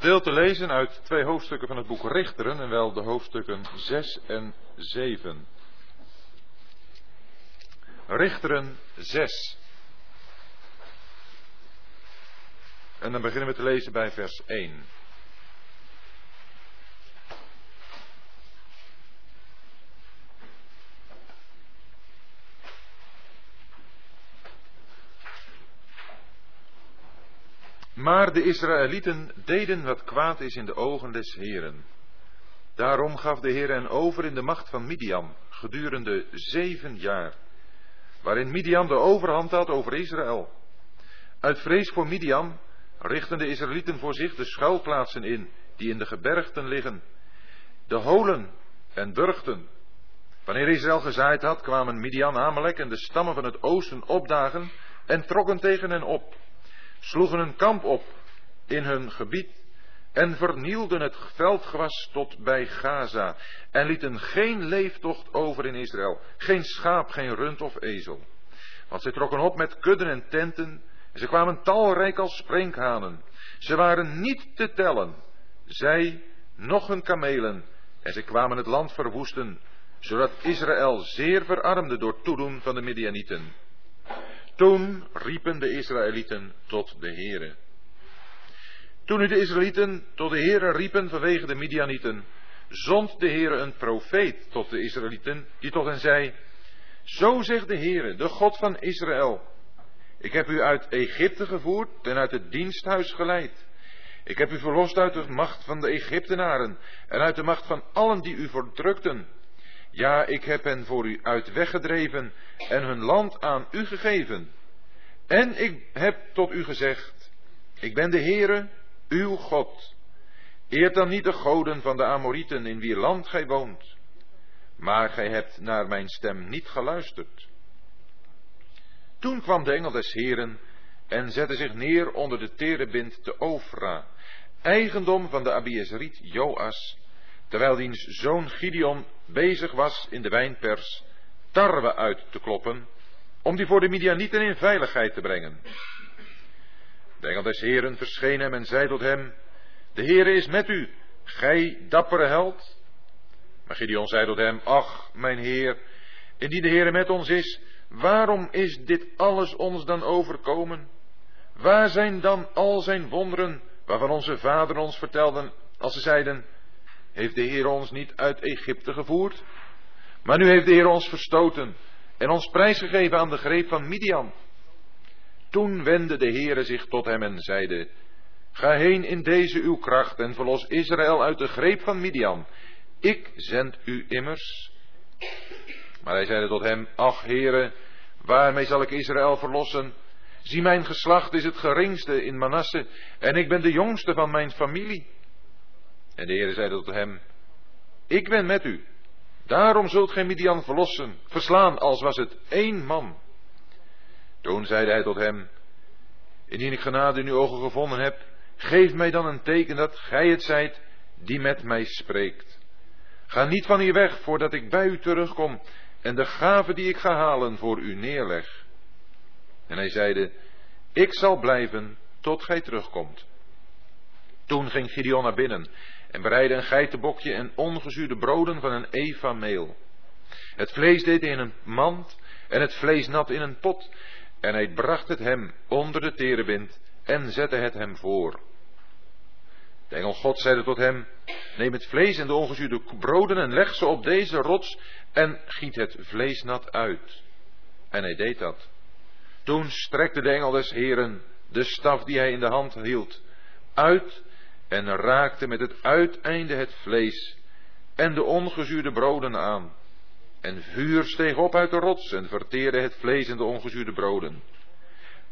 Deel te lezen uit twee hoofdstukken van het boek Richteren, en wel de hoofdstukken 6 en 7. Richteren 6. En dan beginnen we te lezen bij vers 1. Maar de Israëlieten deden wat kwaad is in de ogen des Heren. Daarom gaf de Heer hen over in de macht van Midian gedurende zeven jaar, waarin Midian de overhand had over Israël. Uit vrees voor Midian richten de Israëlieten voor zich de schuilplaatsen in die in de gebergten liggen, de holen en burchten. Wanneer Israël gezaaid had, kwamen Midian, Amalek en de stammen van het oosten opdagen en trokken tegen hen op sloegen een kamp op in hun gebied en vernielden het veldgewas tot bij Gaza en lieten geen leeftocht over in Israël, geen schaap, geen rund of ezel. Want zij trokken op met kudden en tenten en ze kwamen talrijk als sprinkhanen. Ze waren niet te tellen, zij nog hun kamelen en ze kwamen het land verwoesten, zodat Israël zeer verarmde door toedoen van de Midianieten. Toen riepen de Israëlieten tot de Heere. Toen nu de Israëlieten tot de Heere riepen vanwege de Midianieten, zond de Heere een profeet tot de Israëlieten, die tot hen zei, Zo zegt de Heere, de God van Israël, ik heb u uit Egypte gevoerd en uit het diensthuis geleid. Ik heb u verlost uit de macht van de Egyptenaren en uit de macht van allen die u verdrukten. Ja, ik heb hen voor u uit weggedreven en hun land aan u gegeven. En ik heb tot u gezegd, ik ben de Heere, uw God. Eert dan niet de goden van de Amorieten in wie land gij woont. Maar gij hebt naar mijn stem niet geluisterd. Toen kwam de engel des Heren en zette zich neer onder de terebint te Ofra, eigendom van de Abiezeriet Joas, terwijl diens zoon Gideon bezig was in de wijnpers tarwe uit te kloppen, om die voor de Midianieten in veiligheid te brengen. De engel des Heren verscheen hem en zei tot hem, de Heere is met u, gij dappere held. Maar Gideon zei tot hem, ach, mijn Heer, indien de Heere met ons is, waarom is dit alles ons dan overkomen? Waar zijn dan al zijn wonderen, waarvan onze vaderen ons vertelden, als ze zeiden, heeft de Heer ons niet uit Egypte gevoerd? Maar nu heeft de Heer ons verstoten en ons prijsgegeven aan de greep van Midian. Toen wendde de Heere zich tot hem en zeide, Ga heen in deze uw kracht en verlos Israël uit de greep van Midian. Ik zend u immers. Maar hij zeide tot hem, Ach Heere, waarmee zal ik Israël verlossen? Zie, mijn geslacht is het geringste in Manasse en ik ben de jongste van mijn familie. En de Heere zeide tot hem, Ik ben met u Daarom zult gij Midian verlossen, verslaan, als was het één man. Toen zeide hij tot hem, indien ik genade in uw ogen gevonden heb, geef mij dan een teken dat gij het zijt die met mij spreekt. Ga niet van hier weg voordat ik bij u terugkom en de gave die ik ga halen voor u neerleg. En hij zeide, ik zal blijven tot gij terugkomt. Toen ging Gideon naar binnen en bereidde een geitenbokje en ongezuurde broden van een eva meel. Het vlees deed hij in een mand en het vlees nat in een pot en hij bracht het hem onder de terebind en zette het hem voor. De engel God zeide tot hem, neem het vlees en de ongezuurde broden en leg ze op deze rots en giet het vlees nat uit. En hij deed dat. Toen strekte de engel des Heren de staf die hij in de hand hield uit en raakte met het uiteinde het vlees en de ongezuurde broden aan. En vuur steeg op uit de rots en verteerde het vlees en de ongezuurde broden.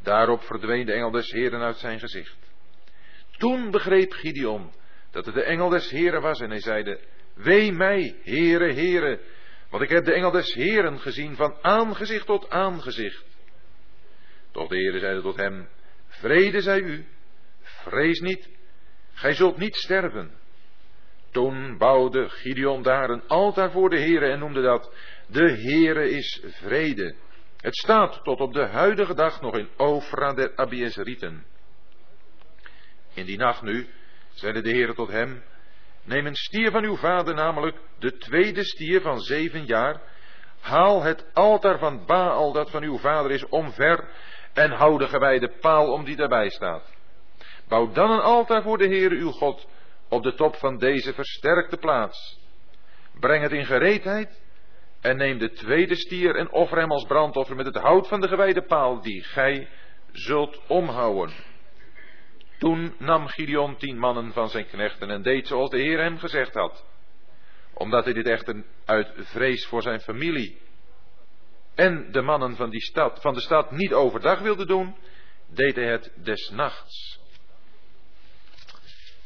Daarop verdween de engel des Heren uit zijn gezicht. Toen begreep Gideon dat het de engel des Heren was en hij zeide, Wee mij, Heere, Heere, want ik heb de engel des Heren gezien van aangezicht tot aangezicht. Doch de Heere zeide tot hem, Vrede zij u, vrees niet, Gij zult niet sterven. Toen bouwde Gideon daar een altaar voor de Heere en noemde dat De Heere is vrede. Het staat tot op de huidige dag nog in Ofra der Abiezerieten. In die nacht nu zeide de Heer tot hem, neem een stier van uw vader, namelijk de tweede stier van zeven jaar, haal het altaar van Baal dat van uw vader is omver en hou de gewijde paal om die daarbij staat. Bouw dan een altaar voor de Heere uw God op de top van deze versterkte plaats. Breng het in gereedheid en neem de tweede stier en offer hem als brandoffer met het hout van de gewijde paal die gij zult omhouden. Toen nam Gideon tien mannen van zijn knechten en deed zoals de Heer hem gezegd had. Omdat hij dit echter uit vrees voor zijn familie en de mannen van, die stad, van de stad niet overdag wilde doen, deed hij het des nachts.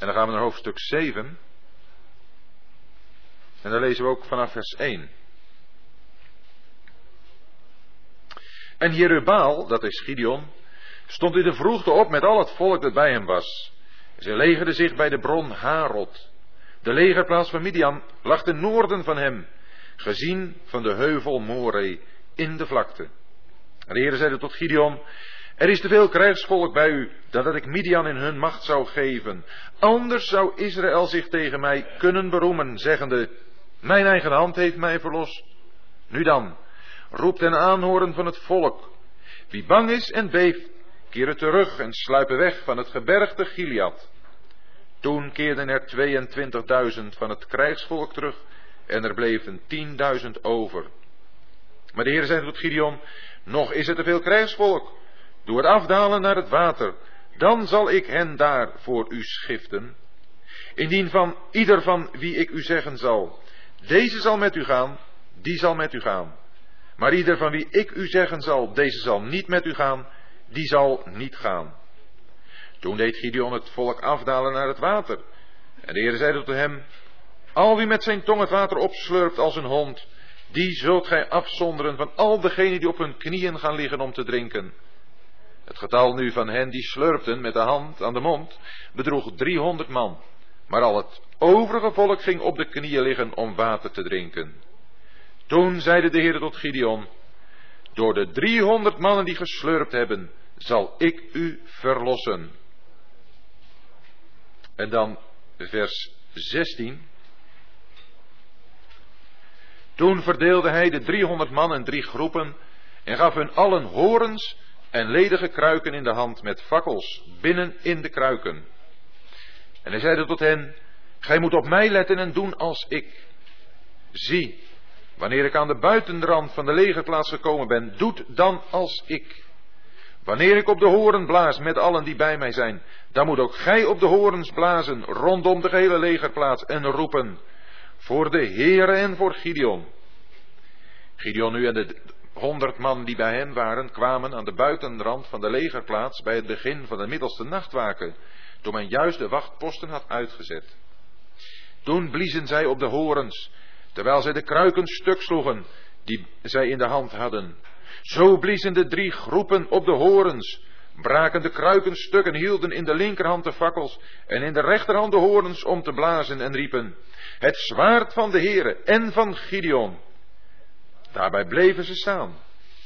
En dan gaan we naar hoofdstuk 7. En dan lezen we ook vanaf vers 1. En Jerubaal, dat is Gideon, stond in de vroegte op met al het volk dat bij hem was. Ze legerden zich bij de bron Harod. De legerplaats van Midian lag ten noorden van hem, gezien van de heuvel Moreh in de vlakte. En de Heer zeide tot Gideon, er is te veel krijgsvolk bij u, dat ik Midian in hun macht zou geven. Anders zou Israël zich tegen mij kunnen beroemen, zeggende, mijn eigen hand heeft mij verlost. Nu dan, roep ten aanhoren van het volk. Wie bang is en beeft, keren terug en sluipen weg van het gebergte Gilead. Toen keerden er 22.000 van het krijgsvolk terug en er bleven 10.000 over. Maar de Heer zei tot Gideon, nog is er te veel krijgsvolk. Het afdalen naar het water, dan zal ik hen daar voor u schiften. Indien van ieder van wie ik u zeggen zal, deze zal met u gaan, die zal met u gaan. Maar ieder van wie ik u zeggen zal, deze zal niet met u gaan, die zal niet gaan. Toen deed Gideon het volk afdalen naar het water. En de Heer zei tot hem, al wie met zijn tong het water opslurpt als een hond, die zult gij afzonderen van al degenen die op hun knieën gaan liggen om te drinken. Het getal nu van hen die slurpten met de hand aan de mond bedroeg driehonderd man. Maar al het overige volk ging op de knieën liggen om water te drinken. Toen zeide de Heer tot Gideon, door de driehonderd mannen die geslurpt hebben, zal ik u verlossen. En dan vers 16. Toen verdeelde hij de driehonderd man in drie groepen en gaf hun allen horens en ledige kruiken in de hand met fakkels binnen in de kruiken. En hij zeide tot hen, gij moet op mij letten en doen als ik. Zie, wanneer ik aan de buitenrand van de legerplaats gekomen ben, doet dan als ik. Wanneer ik op de horen blaas met allen die bij mij zijn, dan moet ook gij op de horens blazen rondom de gehele legerplaats en roepen, voor de Heere en voor Gideon. Gideon nu en de honderd man die bij hem waren, kwamen aan de buitenrand van de legerplaats bij het begin van de middelste nachtwaken, toen men juist de wachtposten had uitgezet. Toen bliezen zij op de horens, terwijl zij de kruiken stuk sloegen, die zij in de hand hadden. Zo bliezen de drie groepen op de horens, braken de kruiken stuk en hielden in de linkerhand de fakkels en in de rechterhand de horens om te blazen en riepen, het zwaard van de Heere en van Gideon. Daarbij bleven ze staan,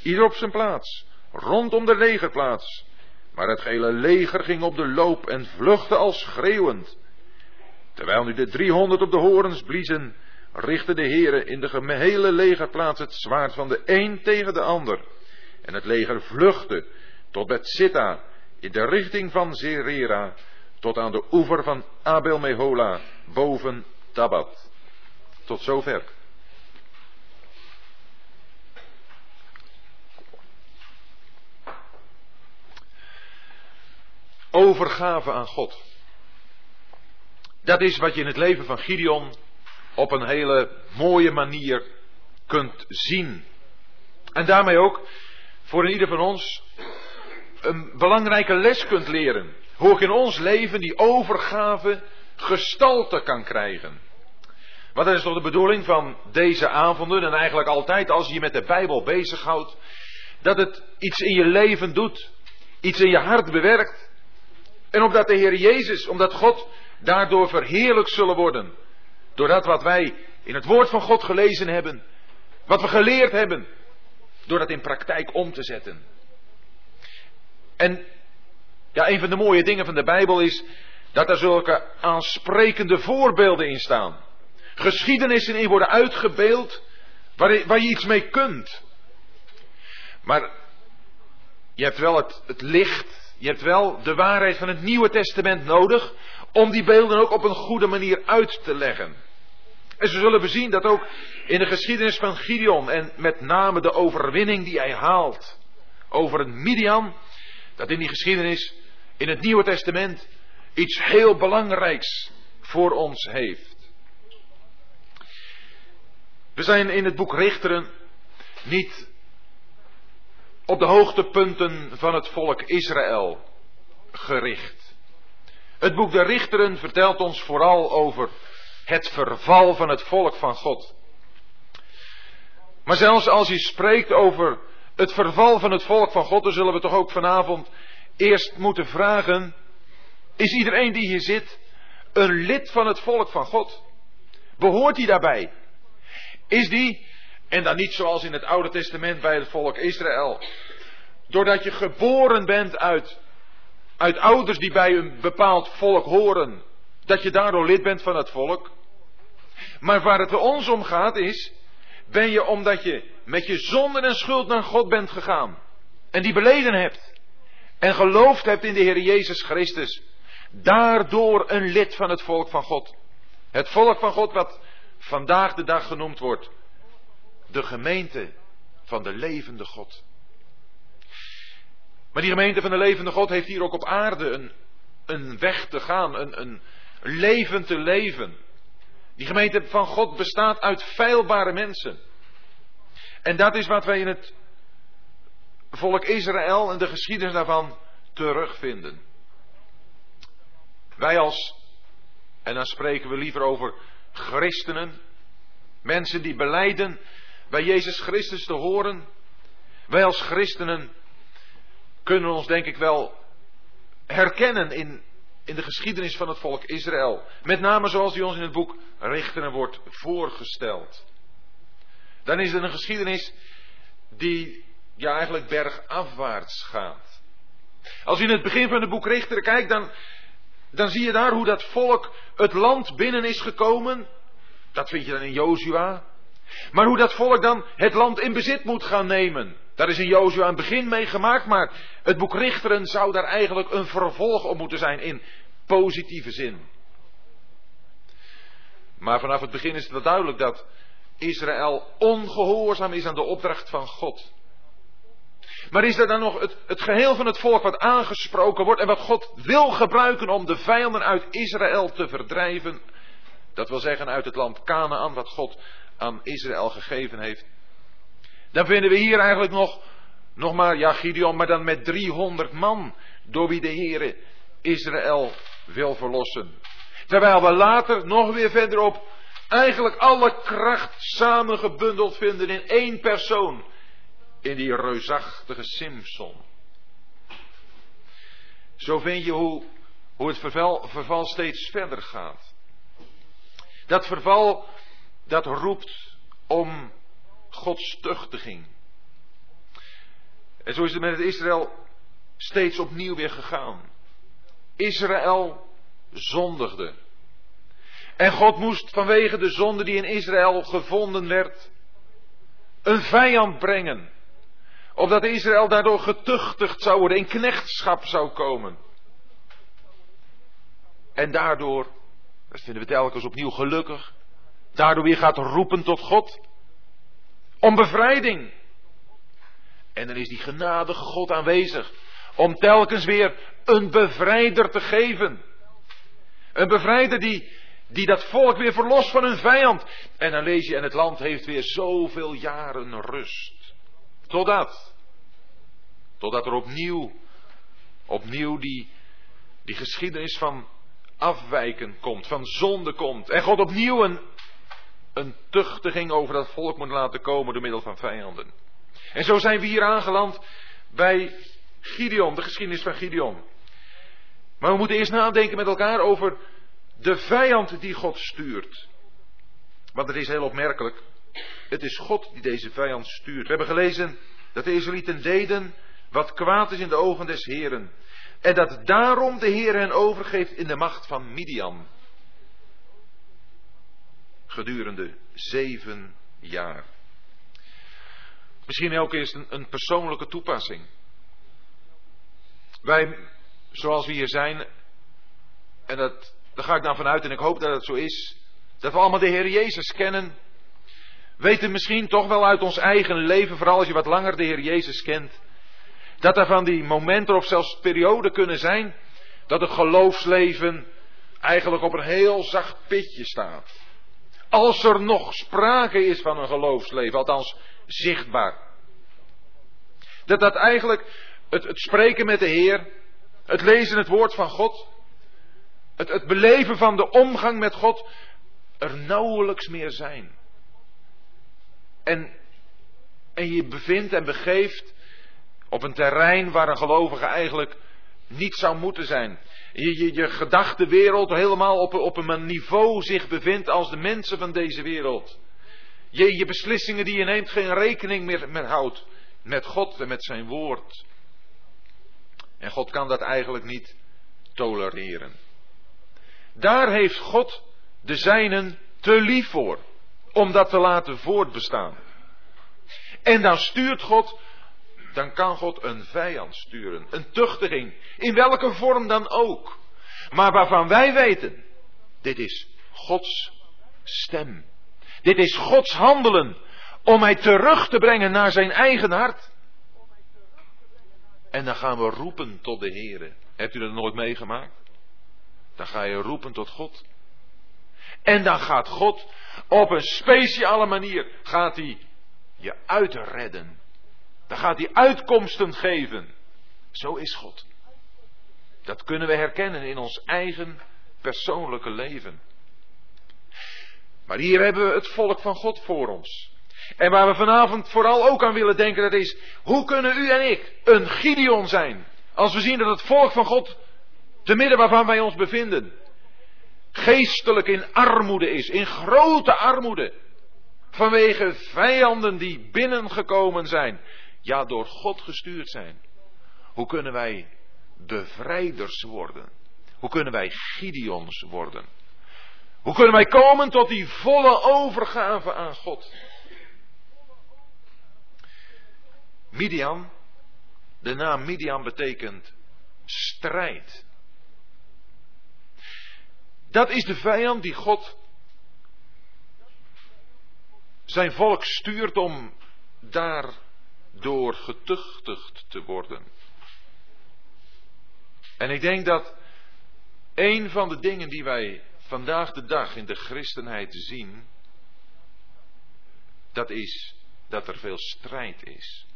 ieder op zijn plaats, rondom de legerplaats. Maar het gehele leger ging op de loop en vluchtte al schreeuwend. Terwijl nu de driehonderd op de horens bliezen, richtte de Heere in de gehele legerplaats het zwaard van de een tegen de ander. En het leger vluchtte tot Betsitta in de richting van Zerera, tot aan de oever van Abel Mehola, boven Tabat. Tot zover. Overgave aan God. Dat is wat je in het leven van Gideon op een hele mooie manier kunt zien. En daarmee ook voor ieder van ons een belangrijke les kunt leren. Hoe ik in ons leven die overgave gestalte kan krijgen. Want dat is toch de bedoeling van deze avonden en eigenlijk altijd als je je met de Bijbel bezighoudt. Dat het iets in je leven doet. Iets in je hart bewerkt. En omdat de Heer Jezus, omdat God daardoor verheerlijk zullen worden. Door dat wat wij in het woord van God gelezen hebben. Wat we geleerd hebben. Door dat in praktijk om te zetten. En ja, een van de mooie dingen van de Bijbel is dat er zulke aansprekende voorbeelden in staan. Geschiedenissen in worden uitgebeeld waar, waar je iets mee kunt. Maar je hebt wel het licht, je hebt wel de waarheid van het Nieuwe Testament nodig om die beelden ook op een goede manier uit te leggen. En ze zullen bezien dat ook in de geschiedenis van Gideon en met name de overwinning die hij haalt over het Midian, dat in die geschiedenis in het Nieuwe Testament iets heel belangrijks voor ons heeft. We zijn in het boek Richteren niet op de hoogtepunten van het volk Israël gericht. Het boek de Richteren vertelt ons vooral over het verval van het volk van God. Maar zelfs als je spreekt over het verval van het volk van God, dan zullen we toch ook vanavond eerst moeten vragen, is iedereen die hier zit een lid van het volk van God? Behoort hij daarbij? Is die, en dan niet zoals in het Oude Testament bij het volk Israël, doordat je geboren bent uit, uit ouders die bij een bepaald volk horen, dat je daardoor lid bent van het volk? Maar waar het ons om gaat is, ben je omdat je met je zonde en schuld naar God bent gegaan. En die beleden hebt. En geloofd hebt in de Heer Jezus Christus. Daardoor een lid van het volk van God. Het volk van God wat vandaag de dag genoemd wordt. De gemeente van de levende God. Maar die gemeente van de levende God heeft hier ook op aarde een, een weg te gaan, een, een leven te leven. Die gemeente van God bestaat uit feilbare mensen. En dat is wat wij in het volk Israël en de geschiedenis daarvan terugvinden. Wij als, en dan spreken we liever over christenen, mensen die beleiden bij Jezus Christus te horen. Wij als christenen kunnen ons denk ik wel herkennen in in de geschiedenis van het volk Israël. Met name zoals die ons in het boek Richteren wordt voorgesteld. Dan is het een geschiedenis die ja eigenlijk bergafwaarts gaat. Als je in het begin van het boek Richteren kijkt, dan, dan zie je daar hoe dat volk het land binnen is gekomen. Dat vind je dan in Jozua. Maar hoe dat volk dan het land in bezit moet gaan nemen. Daar is in Jozua een begin mee gemaakt, maar het boek Richteren zou daar eigenlijk een vervolg op moeten zijn in positieve zin. Maar vanaf het begin is het wel duidelijk dat Israël ongehoorzaam is aan de opdracht van God. Maar is er dan nog het, het geheel van het volk wat aangesproken wordt en wat God wil gebruiken om de vijanden uit Israël te verdrijven? Dat wil zeggen uit het land Canaan, wat God aan Israël gegeven heeft. Dan vinden we hier eigenlijk nog, nog maar, ja Gideon, maar dan met 300 man, door wie de Heere Israël wil verlossen. Terwijl we later nog weer verderop eigenlijk alle kracht samengebundeld vinden in één persoon. In die reusachtige Simpson. Zo vind je hoe, hoe het verval, verval steeds verder gaat. Dat verval, dat roept om Gods tuchtiging. En zo is het met Israël steeds opnieuw weer gegaan. Israël zondigde. En God moest vanwege de zonde die in Israël gevonden werd, een vijand brengen. Opdat Israël daardoor getuchtigd zou worden, in knechtschap zou komen. En daardoor, dat vinden we telkens opnieuw gelukkig, daardoor weer gaat roepen tot God om bevrijding. En dan is die genadige God aanwezig om telkens weer een bevrijder te geven. Een bevrijder die, die dat volk weer verlost van hun vijand. En dan lees je, en het land heeft weer zoveel jaren rust. Totdat. Totdat er opnieuw, opnieuw die, die geschiedenis van afwijken komt, van zonde komt. En God opnieuw een, een tuchtiging over dat volk moet laten komen door middel van vijanden. En zo zijn we hier aangeland bij Gideon, de geschiedenis van Gideon. Maar we moeten eerst nadenken met elkaar over de vijand die God stuurt. Want het is heel opmerkelijk. Het is God die deze vijand stuurt. We hebben gelezen dat de Israëlieten deden wat kwaad is in de ogen des Heren. En dat daarom de Heer hen overgeeft in de macht van Midian. Gedurende zeven jaar. Misschien ook eens een, een persoonlijke toepassing. Wij, zoals we hier zijn, en dat, daar ga ik dan vanuit en ik hoop dat het zo is, dat we allemaal de Heer Jezus kennen, weten misschien toch wel uit ons eigen leven, vooral als je wat langer de Heer Jezus kent, dat er van die momenten of zelfs perioden kunnen zijn dat het geloofsleven eigenlijk op een heel zacht pitje staat. Als er nog sprake is van een geloofsleven, althans zichtbaar. Dat dat eigenlijk het, het spreken met de Heer, het lezen het woord van God, het, het beleven van de omgang met God, er nauwelijks meer zijn. En, en je bevindt en begeeft op een terrein waar een gelovige eigenlijk niet zou moeten zijn. Je, je, je helemaal op, op een niveau zich bevindt als de mensen van deze wereld. Je, je beslissingen die je neemt geen rekening meer houdt met God en met zijn woord. En God kan dat eigenlijk niet tolereren. Daar heeft God de zijnen te lief voor, om dat te laten voortbestaan. En dan stuurt God, dan kan God een vijand sturen, een tuchtiging, in welke vorm dan ook. Maar waarvan wij weten, dit is Gods stem. Dit is Gods handelen om mij terug te brengen naar zijn eigen hart. En dan gaan we roepen tot de Heer. Hebt u dat nooit meegemaakt? Dan ga je roepen tot God. En dan gaat God op een speciale manier, gaat hij je uitredden. Dan gaat hij uitkomsten geven. Zo is God. Dat kunnen we herkennen in ons eigen persoonlijke leven. Maar hier hebben we het volk van God voor ons. En waar we vanavond vooral ook aan willen denken, dat is, hoe kunnen u en ik een Gideon zijn? Als we zien dat het volk van God, te midden waarvan wij ons bevinden, geestelijk in armoede is, in grote armoede. Vanwege vijanden die binnengekomen zijn, ja door God gestuurd zijn. Hoe kunnen wij bevrijders worden? Hoe kunnen wij Gideons worden? Hoe kunnen wij komen tot die volle overgave aan God? Midian, de naam Midian betekent strijd. Dat is de vijand die God zijn volk stuurt om daardoor getuchtigd te worden. En ik denk dat een van de dingen die wij vandaag de dag in de christenheid zien, dat is dat er veel strijd is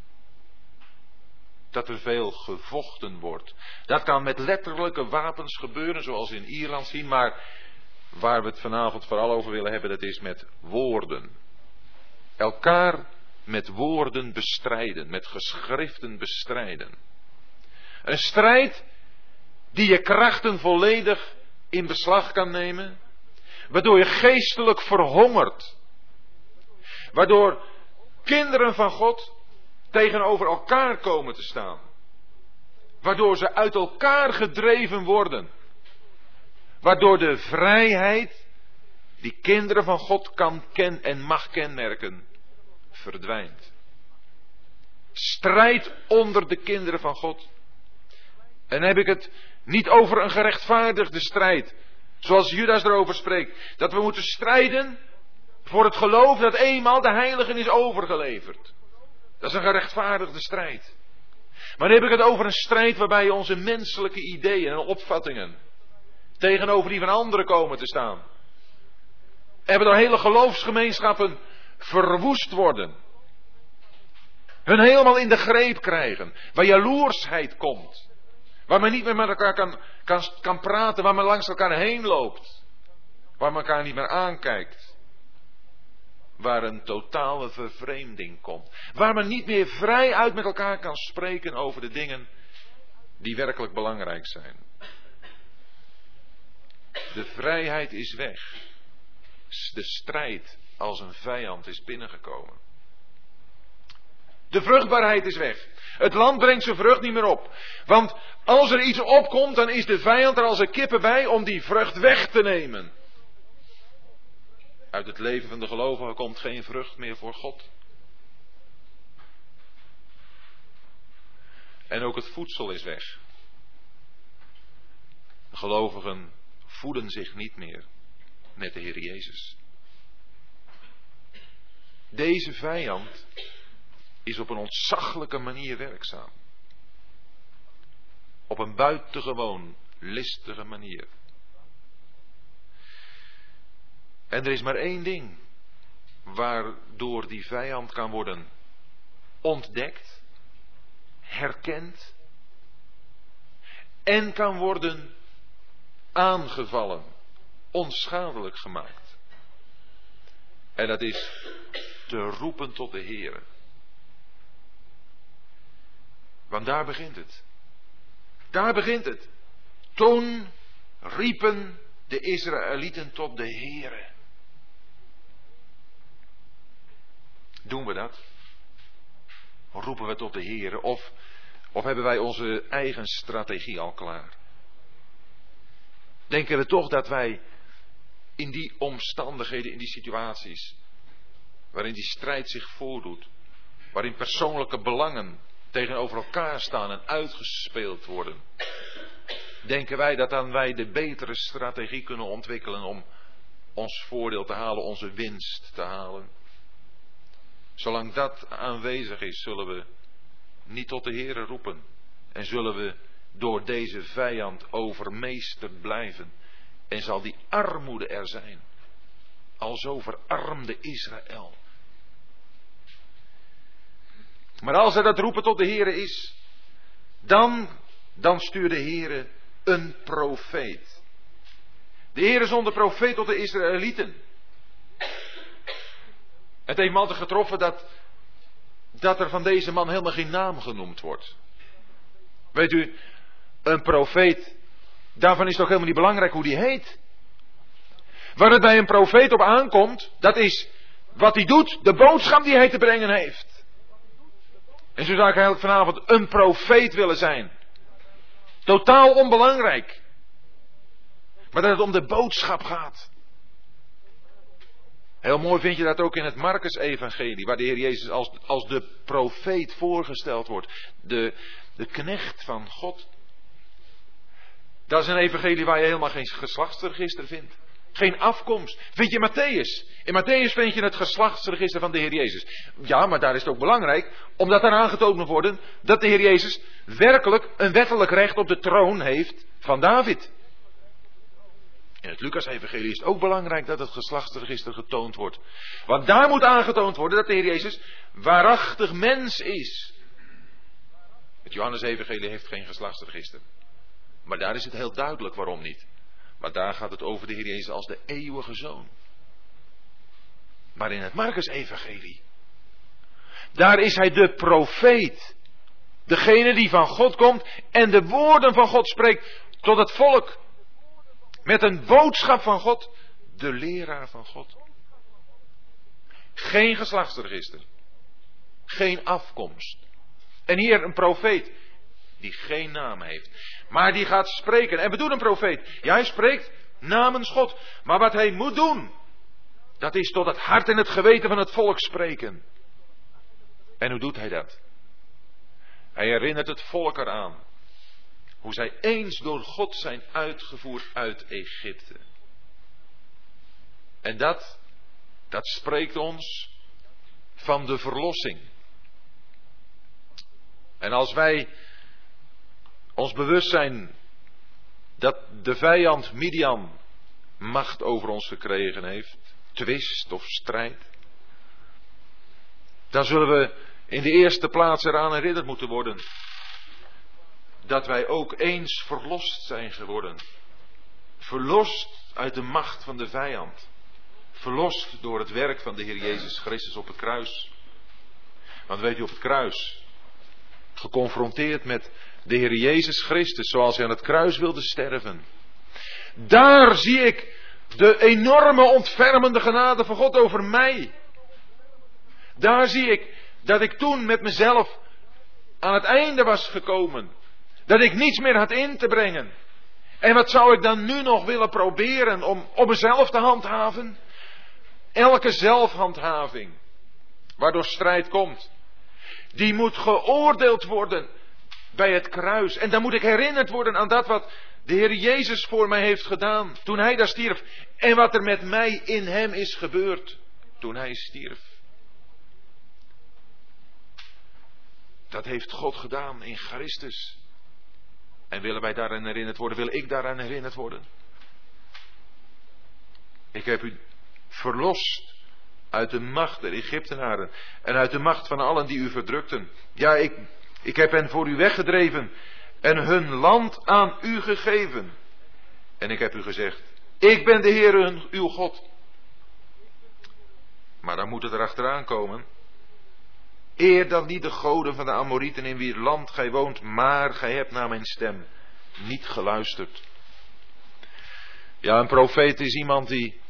dat er veel gevochten wordt. Dat kan met letterlijke wapens gebeuren, zoals in Ierland zien, maar waar we het vanavond vooral over willen hebben, dat is met woorden. Elkaar met woorden bestrijden, met geschriften bestrijden. Een strijd die je krachten volledig in beslag kan nemen, waardoor je geestelijk verhongert, waardoor kinderen van God tegenover elkaar komen te staan. Waardoor ze uit elkaar gedreven worden. Waardoor de vrijheid die kinderen van God kan ken en mag kenmerken, verdwijnt. Strijd onder de kinderen van God. En heb ik het niet over een gerechtvaardigde strijd, zoals Judas erover spreekt, dat we moeten strijden voor het geloof dat eenmaal de heiligen is overgeleverd. Dat is een gerechtvaardigde strijd. Maar dan heb ik het over een strijd waarbij onze menselijke ideeën en opvattingen tegenover die van anderen komen te staan. En waardoor hele geloofsgemeenschappen verwoest worden. Hun helemaal in de greep krijgen. Waar jaloersheid komt. Waar men niet meer met elkaar kan, kan, kan praten. Waar men langs elkaar heen loopt. Waar men elkaar niet meer aankijkt waar een totale vervreemding komt. Waar men niet meer vrij uit met elkaar kan spreken over de dingen die werkelijk belangrijk zijn. De vrijheid is weg. De strijd als een vijand is binnengekomen. De vruchtbaarheid is weg. Het land brengt zijn vrucht niet meer op. Want als er iets opkomt, dan is de vijand er als een kippen bij om die vrucht weg te nemen. Uit het leven van de gelovigen komt geen vrucht meer voor God. En ook het voedsel is weg. De gelovigen voeden zich niet meer met de Heer Jezus. Deze vijand is op een ontzaglijke manier werkzaam. Op een buitengewoon listige manier. En er is maar één ding waardoor die vijand kan worden ontdekt, herkend en kan worden aangevallen, onschadelijk gemaakt. En dat is te roepen tot de Heer. Want daar begint het. Daar begint het. Toen riepen de Israëlieten tot de Heere. Doen we dat? Roepen we tot de Heere? Of, of hebben wij onze eigen strategie al klaar? Denken we toch dat wij in die omstandigheden, in die situaties, waarin die strijd zich voordoet, waarin persoonlijke belangen tegenover elkaar staan en uitgespeeld worden, denken wij dat dan wij de betere strategie kunnen ontwikkelen om ons voordeel te halen, onze winst te halen. Zolang dat aanwezig is, zullen we niet tot de Heere roepen en zullen we door deze vijand overmeesterd blijven en zal die armoede er zijn. Al zo verarmde Israël. Maar als er dat roepen tot de Heere is, dan, dan stuurt de Heere een profeet. De Heere zond profeet tot de Israëlieten. Het heeft me getroffen dat, dat er van deze man helemaal geen naam genoemd wordt. Weet u, een profeet, daarvan is toch helemaal niet belangrijk hoe die heet. Waar het bij een profeet op aankomt, dat is wat hij doet, de boodschap die hij te brengen heeft. En zo zou ik eigenlijk vanavond een profeet willen zijn. Totaal onbelangrijk. Maar dat het om de boodschap gaat. Heel mooi vind je dat ook in het Marcus-evangelie, waar de Heer Jezus als, als de profeet voorgesteld wordt. De, de knecht van God. Dat is een evangelie waar je helemaal geen geslachtsregister vindt. Geen afkomst. Vind je Matthäus? In Matthäus vind je het geslachtsregister van de Heer Jezus. Ja, maar daar is het ook belangrijk, omdat daar aangetoond moet worden dat de Heer Jezus werkelijk een wettelijk recht op de troon heeft van David. In het Lucas-evangelie is het ook belangrijk dat het geslachtsregister getoond wordt. Want daar moet aangetoond worden dat de Heer Jezus waarachtig mens is. Het Johannes-evangelie heeft geen geslachtsregister. Maar daar is het heel duidelijk waarom niet. Maar daar gaat het over de Heer Jezus als de eeuwige zoon. Maar in het Marcus-evangelie, daar is hij de profeet. Degene die van God komt en de woorden van God spreekt tot het volk. Met een boodschap van God, de leraar van God. Geen geslachtsregister. Geen afkomst. En hier een profeet die geen naam heeft. Maar die gaat spreken. En bedoelt een profeet? Ja, hij spreekt namens God. Maar wat hij moet doen, dat is tot het hart en het geweten van het volk spreken. En hoe doet hij dat? Hij herinnert het volk eraan. Hoe zij eens door God zijn uitgevoerd uit Egypte. En dat, dat spreekt ons van de verlossing. En als wij ons bewust zijn dat de vijand Midian macht over ons gekregen heeft, twist of strijd, dan zullen we in de eerste plaats eraan herinnerd moeten worden dat wij ook eens verlost zijn geworden. Verlost uit de macht van de vijand. Verlost door het werk van de Heer Jezus Christus op het kruis. Want weet u, op het kruis, geconfronteerd met de Heer Jezus Christus, zoals hij aan het kruis wilde sterven. Daar zie ik de enorme ontfermende genade van God over mij. Daar zie ik Dat ik toen met mezelf aan het einde was gekomen. Dat ik niets meer had in te brengen. En wat zou ik dan nu nog willen proberen om op mezelf te handhaven? Elke zelfhandhaving, waardoor strijd komt, die moet geoordeeld worden bij het kruis. En dan moet ik herinnerd worden aan dat wat de Heer Jezus voor mij heeft gedaan toen Hij daar stierf. En wat er met mij in Hem is gebeurd toen Hij stierf. Dat heeft God gedaan in Christus. En willen wij daaraan herinnerd worden? Wil ik daaraan herinnerd worden? Ik heb u verlost uit de macht der Egyptenaren en uit de macht van allen die u verdrukten. Ja, ik, ik heb hen voor u weggedreven en hun land aan u gegeven. En ik heb u gezegd, ik ben de Heer uw God. Maar dan moet het erachteraan komen. Eer dan niet de goden van de Amorieten in wier land gij woont, maar gij hebt naar mijn stem niet geluisterd. Ja, een profeet is iemand die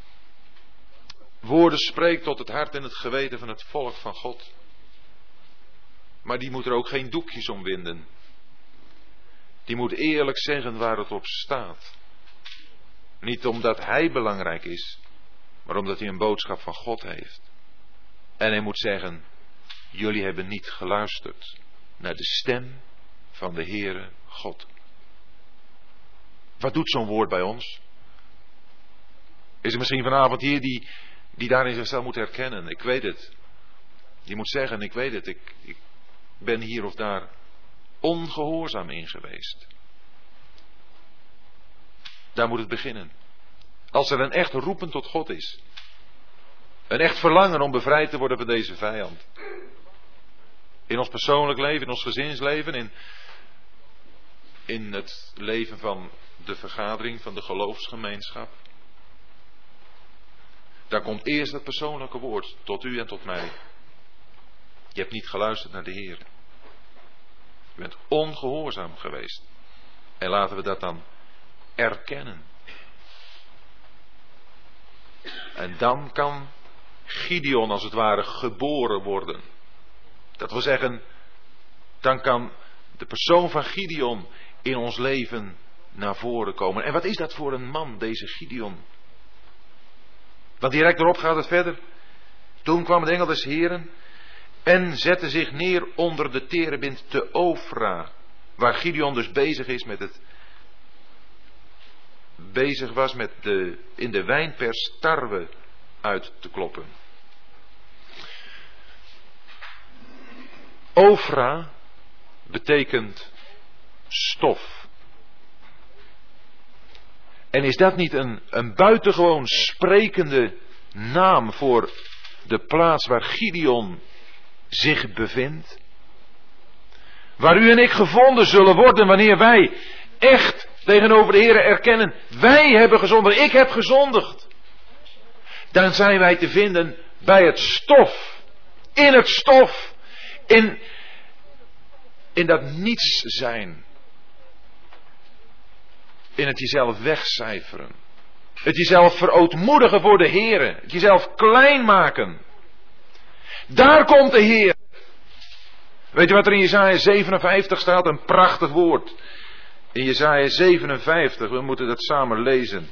woorden spreekt tot het hart en het geweten van het volk van God. Maar die moet er ook geen doekjes om winden. Die moet eerlijk zeggen waar het op staat. Niet omdat hij belangrijk is, maar omdat hij een boodschap van God heeft. En hij moet zeggen, jullie hebben niet geluisterd naar de stem van de Heere God. Wat doet zo'n woord bij ons? Is er misschien vanavond hier die, die daarin zichzelf moet herkennen? Ik weet het. Die moet zeggen, ik weet het, ik, ik ben hier of daar ongehoorzaam in geweest. Daar moet het beginnen. Als er een echt roepen tot God is. Een echt verlangen om bevrijd te worden van deze vijand. In ons persoonlijk leven, in ons gezinsleven, in, in het leven van de vergadering, van de geloofsgemeenschap. Daar komt eerst het persoonlijke woord tot u en tot mij. Je hebt niet geluisterd naar de Heer. Je bent ongehoorzaam geweest. En laten we dat dan erkennen. En dan kan Gideon als het ware geboren worden. Dat wil zeggen, dan kan de persoon van Gideon in ons leven naar voren komen. En wat is dat voor een man, deze Gideon? Want direct erop gaat het verder. Toen kwam de engel des Heren en zette zich neer onder de terebint te Ofra. Waar Gideon dus bezig is met het. Bezig was met de, in de wijnpers tarwe uit te kloppen. Ofra betekent stof. En is dat niet een, een buitengewoon sprekende naam voor de plaats waar Gideon zich bevindt? Waar u en ik gevonden zullen worden wanneer wij echt tegenover de Heer erkennen, wij hebben gezondigd, ik heb gezondigd. Dan zijn wij te vinden bij het stof, in het stof, in, in dat niets zijn. In het jezelf wegcijferen. Het jezelf verootmoedigen voor de Heer. Het jezelf klein maken. Daar komt de Heer. Weet je wat er in Jezaja 57 staat? Een prachtig woord. In Jezaja 57, we moeten dat samen lezen.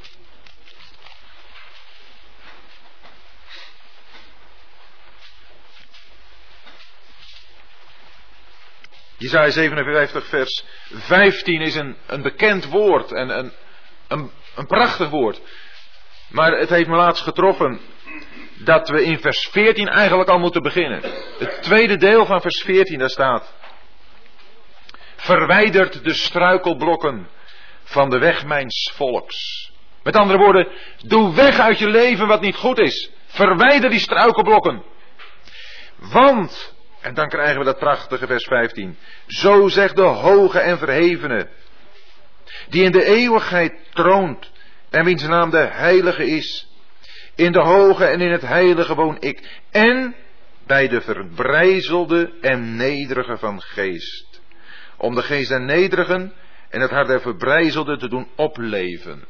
Jezaja 57 vers 15 is een, een bekend woord en een, een, een prachtig woord. Maar het heeft me laatst getroffen dat we in vers 14 eigenlijk al moeten beginnen. Het tweede deel van vers 14, daar staat. Verwijdert de struikelblokken van de weg mijns volks. Met andere woorden, doe weg uit je leven wat niet goed is. Verwijder die struikelblokken. Want, en dan krijgen we dat prachtige vers 15. Zo zegt de hoge en verhevene, die in de eeuwigheid troont en wiens naam de heilige is. In de hoge en in het heilige woon ik. En bij de verbrijzelde en nederige van geest. Om de geest der nederigen en het hart der verbrijzelde te doen opleven.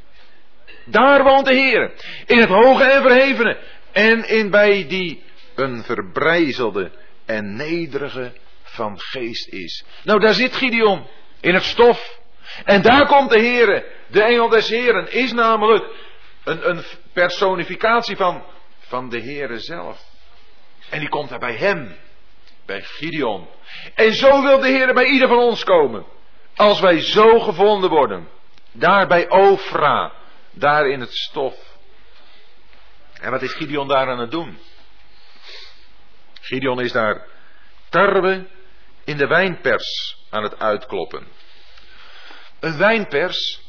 Daar woont de Heer. In het hoge en verhevene. En in bij die een verbrijzelde en nederige van geest is. Nou, daar zit Gideon in het stof. En daar komt de Heere, de engel des Heren, is namelijk een, een personificatie van, van de Heere zelf. En die komt daar bij hem, bij Gideon. En zo wil de Heer bij ieder van ons komen. Als wij zo gevonden worden. Daar bij Ofra, daar in het stof. En wat is Gideon daar aan het doen? Gideon is daar tarwe in de wijnpers aan het uitkloppen. Een wijnpers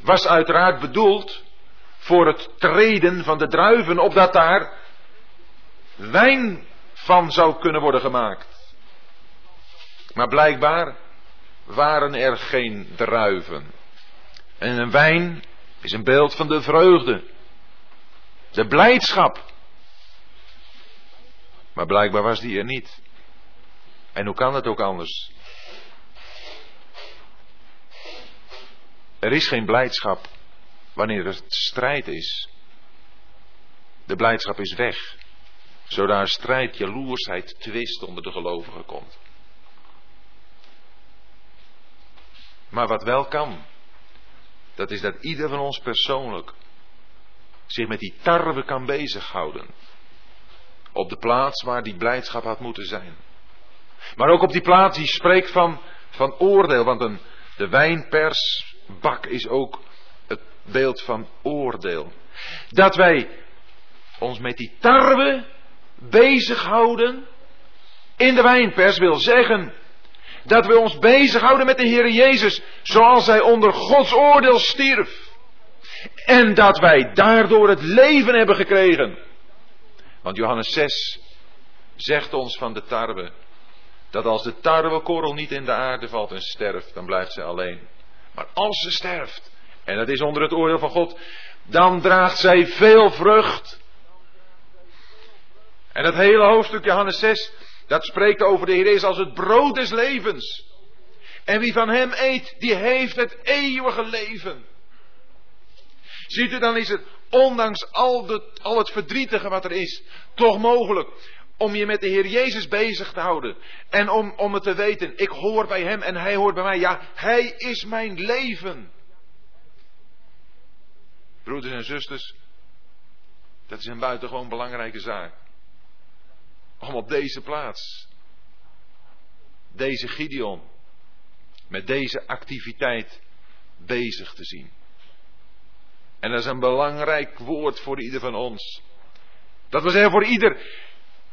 was uiteraard bedoeld voor het treden van de druiven, opdat daar wijn van zou kunnen worden gemaakt. Maar blijkbaar waren er geen druiven. En een wijn is een beeld van de vreugde, de blijdschap. Maar blijkbaar was die er niet. En hoe kan het ook anders? Er is geen blijdschap wanneer er strijd is. De blijdschap is weg. Zodra strijd, jaloersheid, twist onder de gelovigen komt. Maar wat wel kan, dat is dat ieder van ons persoonlijk zich met die tarwe kan bezighouden. Op de plaats waar die blijdschap had moeten zijn. Maar ook op die plaats die spreekt van, van oordeel. Want een, de wijnpersbak is ook beeld van oordeel. Dat wij ons met die tarwe bezighouden in de wijnpers wil zeggen dat we ons bezighouden met de Heer Jezus zoals Hij onder Gods oordeel stierf. En dat wij daardoor het leven hebben gekregen. Want Johannes 6 zegt ons van de tarwe dat als de tarwekorrel niet in de aarde valt en sterft, dan blijft ze alleen. Maar als ze sterft, en dat is onder het oordeel van God, dan draagt zij veel vrucht. En dat hele hoofdstuk Johannes 6, dat spreekt over de Heer Jezus als het brood des levens. En wie van hem eet, die heeft het eeuwige leven. Ziet u, dan is het ondanks al, al het verdrietige wat er is, toch mogelijk om je met de Heer Jezus bezig te houden. En om, om het te weten, ik hoor bij Hem en Hij hoort bij mij. Ja, Hij is mijn leven. Broeders en zusters, dat is een buitengewoon belangrijke zaak. Om op deze plaats, deze Gideon, met deze activiteit bezig te zien. En dat is een belangrijk woord voor ieder van ons. Dat wil zeggen voor ieder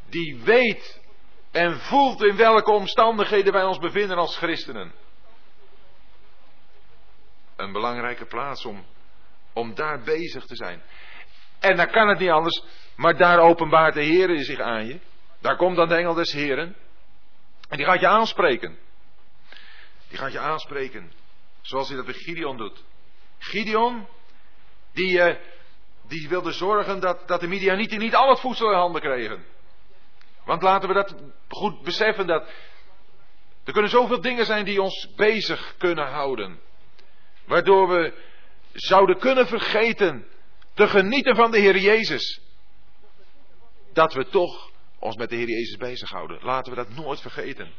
die weet en voelt in welke omstandigheden wij ons bevinden als christenen. Een belangrijke plaats om, om daar bezig te zijn. En dan kan het niet anders, maar daar openbaart de Heer zich aan je. Daar komt dan de engel des Heren. En die gaat je aanspreken. Die gaat je aanspreken. Zoals hij dat bij Gideon doet. Gideon, die, uh, die wilde zorgen dat, dat de Midianieten niet al het voedsel in handen kregen. Want laten we dat goed beseffen dat er kunnen zoveel dingen zijn die ons bezig kunnen houden. Waardoor we zouden kunnen vergeten te genieten van de Heer Jezus. Dat we toch ons met de Heer Jezus bezighouden. Laten we dat nooit vergeten.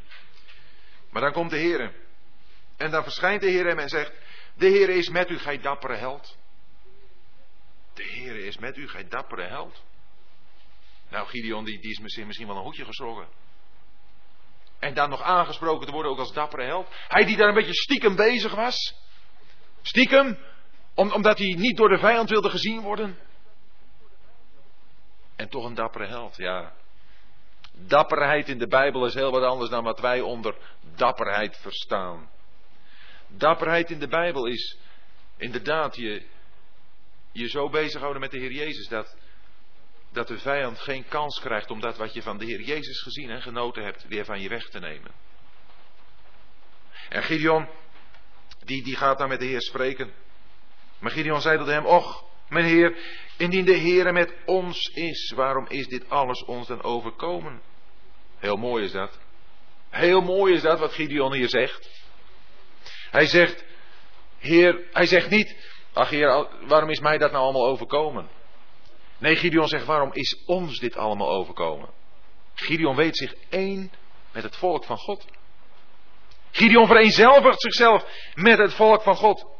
Maar dan komt de Heer. En dan verschijnt de Heer hem en zegt: De Heer is met u, gij dappere held. De Heer is met u, gij dappere held. Nou, Gideon die, die is misschien, misschien wel een hoedje geschrokken. En dan nog aangesproken te worden ook als dappere held. Hij die daar een beetje stiekem bezig was. Stiekem, omdat hij niet door de vijand wilde gezien worden. En toch een dappere held, ja. Dapperheid in de Bijbel is heel wat anders dan wat wij onder dapperheid verstaan. Dapperheid in de Bijbel is inderdaad je, je zo bezighouden met de Heer Jezus dat, dat de vijand geen kans krijgt om dat wat je van de Heer Jezus gezien en genoten hebt weer van je weg te nemen. En Gideon, die, die gaat dan met de Heer spreken. Maar Gideon zei tot hem, och, mijn Heer, indien de Heer met ons is, waarom is dit alles ons dan overkomen? Heel mooi is dat. Heel mooi is dat wat Gideon hier zegt. Hij zegt, Heer, hij zegt niet, ach Heer, waarom is mij dat nou allemaal overkomen? Nee, Gideon zegt, waarom is ons dit allemaal overkomen? Gideon weet zich één met het volk van God. Gideon vereenzelvigt zichzelf met het volk van God.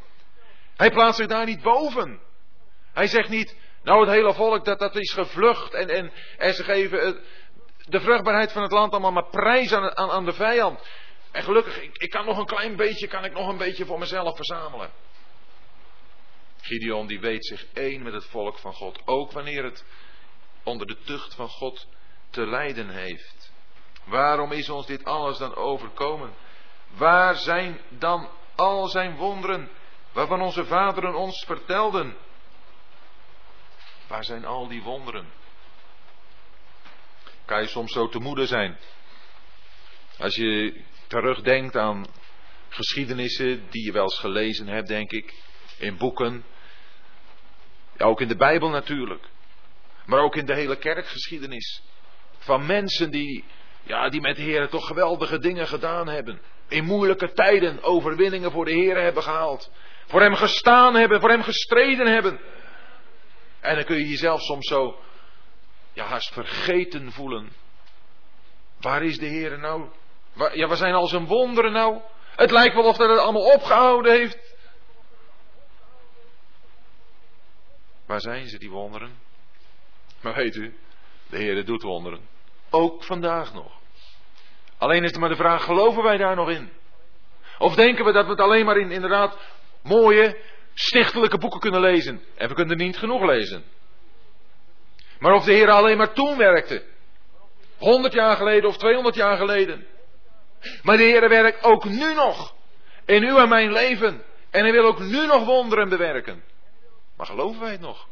Hij plaatst zich daar niet boven. Hij zegt niet, nou het hele volk dat, dat is gevlucht en, en, en ze geven de vruchtbaarheid van het land allemaal maar prijs aan, aan, aan de vijand. En gelukkig, ik, ik kan nog een klein beetje, kan ik nog een beetje voor mezelf verzamelen. Gideon die weet zich één met het volk van God, ook wanneer het onder de tucht van God te lijden heeft. Waarom is ons dit alles dan overkomen? Waar zijn dan al zijn wonderen waarvan onze vaderen ons vertelden? Waar zijn al die wonderen? Kan je soms zo te moede zijn? Als je terugdenkt aan geschiedenissen die je wel eens gelezen hebt, denk ik, in boeken. Ja, ook in de Bijbel natuurlijk. Maar ook in de hele kerkgeschiedenis. Van mensen die, ja, die met de Heer toch geweldige dingen gedaan hebben. In moeilijke tijden overwinningen voor de Heer hebben gehaald. Voor Hem gestaan hebben, voor Hem gestreden hebben. En dan kun je jezelf soms zo, ja, haast vergeten voelen. Waar is de Heer nou? Waar, ja, waar zijn al zijn wonderen nou? Het lijkt wel of dat het allemaal opgehouden heeft. Waar zijn ze, die wonderen? Maar weet u, de Heer doet wonderen. Ook vandaag nog. Alleen is er maar de vraag, geloven wij daar nog in? Of denken we dat we het alleen maar in inderdaad mooie, stichtelijke boeken kunnen lezen? En we kunnen er niet genoeg lezen. Maar of de Heer alleen maar toen werkte. 100 jaar geleden of 200 jaar geleden. Maar de Heer werkt ook nu nog. In uw en mijn leven. En hij wil ook nu nog wonderen bewerken. Maar geloven wij het nog?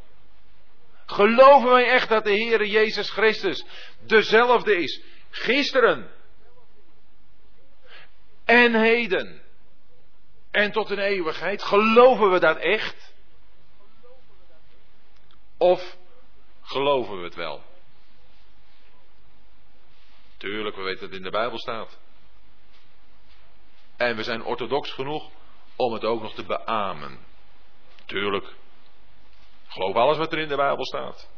Geloven wij echt dat de Heer Jezus Christus dezelfde is? Gisteren. En heden. En tot een eeuwigheid. Geloven we dat echt? Of geloven we het wel? Tuurlijk, we weten dat het in de Bijbel staat. En we zijn orthodox genoeg om het ook nog te beamen. Tuurlijk. Geloof alles wat er in de Bijbel staat.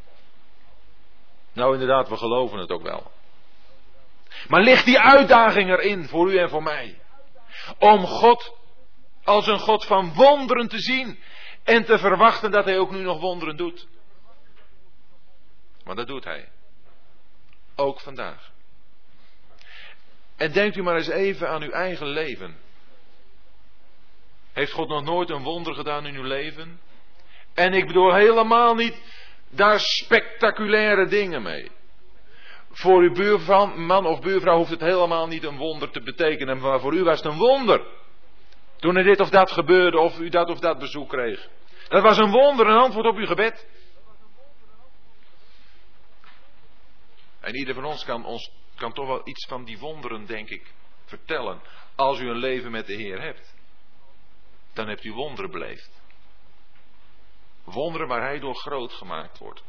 Nou inderdaad, we geloven het ook wel. Maar ligt die uitdaging erin voor u en voor mij? Om God als een God van wonderen te zien en te verwachten dat Hij ook nu nog wonderen doet. Want dat doet Hij. Ook vandaag. En denkt u maar eens even aan uw eigen leven. Heeft God nog nooit een wonder gedaan in uw leven? En ik bedoel helemaal niet daar spectaculaire dingen mee. Voor uw buurman of buurvrouw hoeft het helemaal niet een wonder te betekenen, maar voor u was het een wonder. Toen er dit of dat gebeurde, of u dat of dat bezoek kreeg. Dat was een wonder, een antwoord op uw gebed. En ieder van ons kan, ons kan toch wel iets van die wonderen, denk ik, vertellen. Als u een leven met de Heer hebt, dan hebt u wonderen beleefd. Wonderen waar hij door groot gemaakt wordt.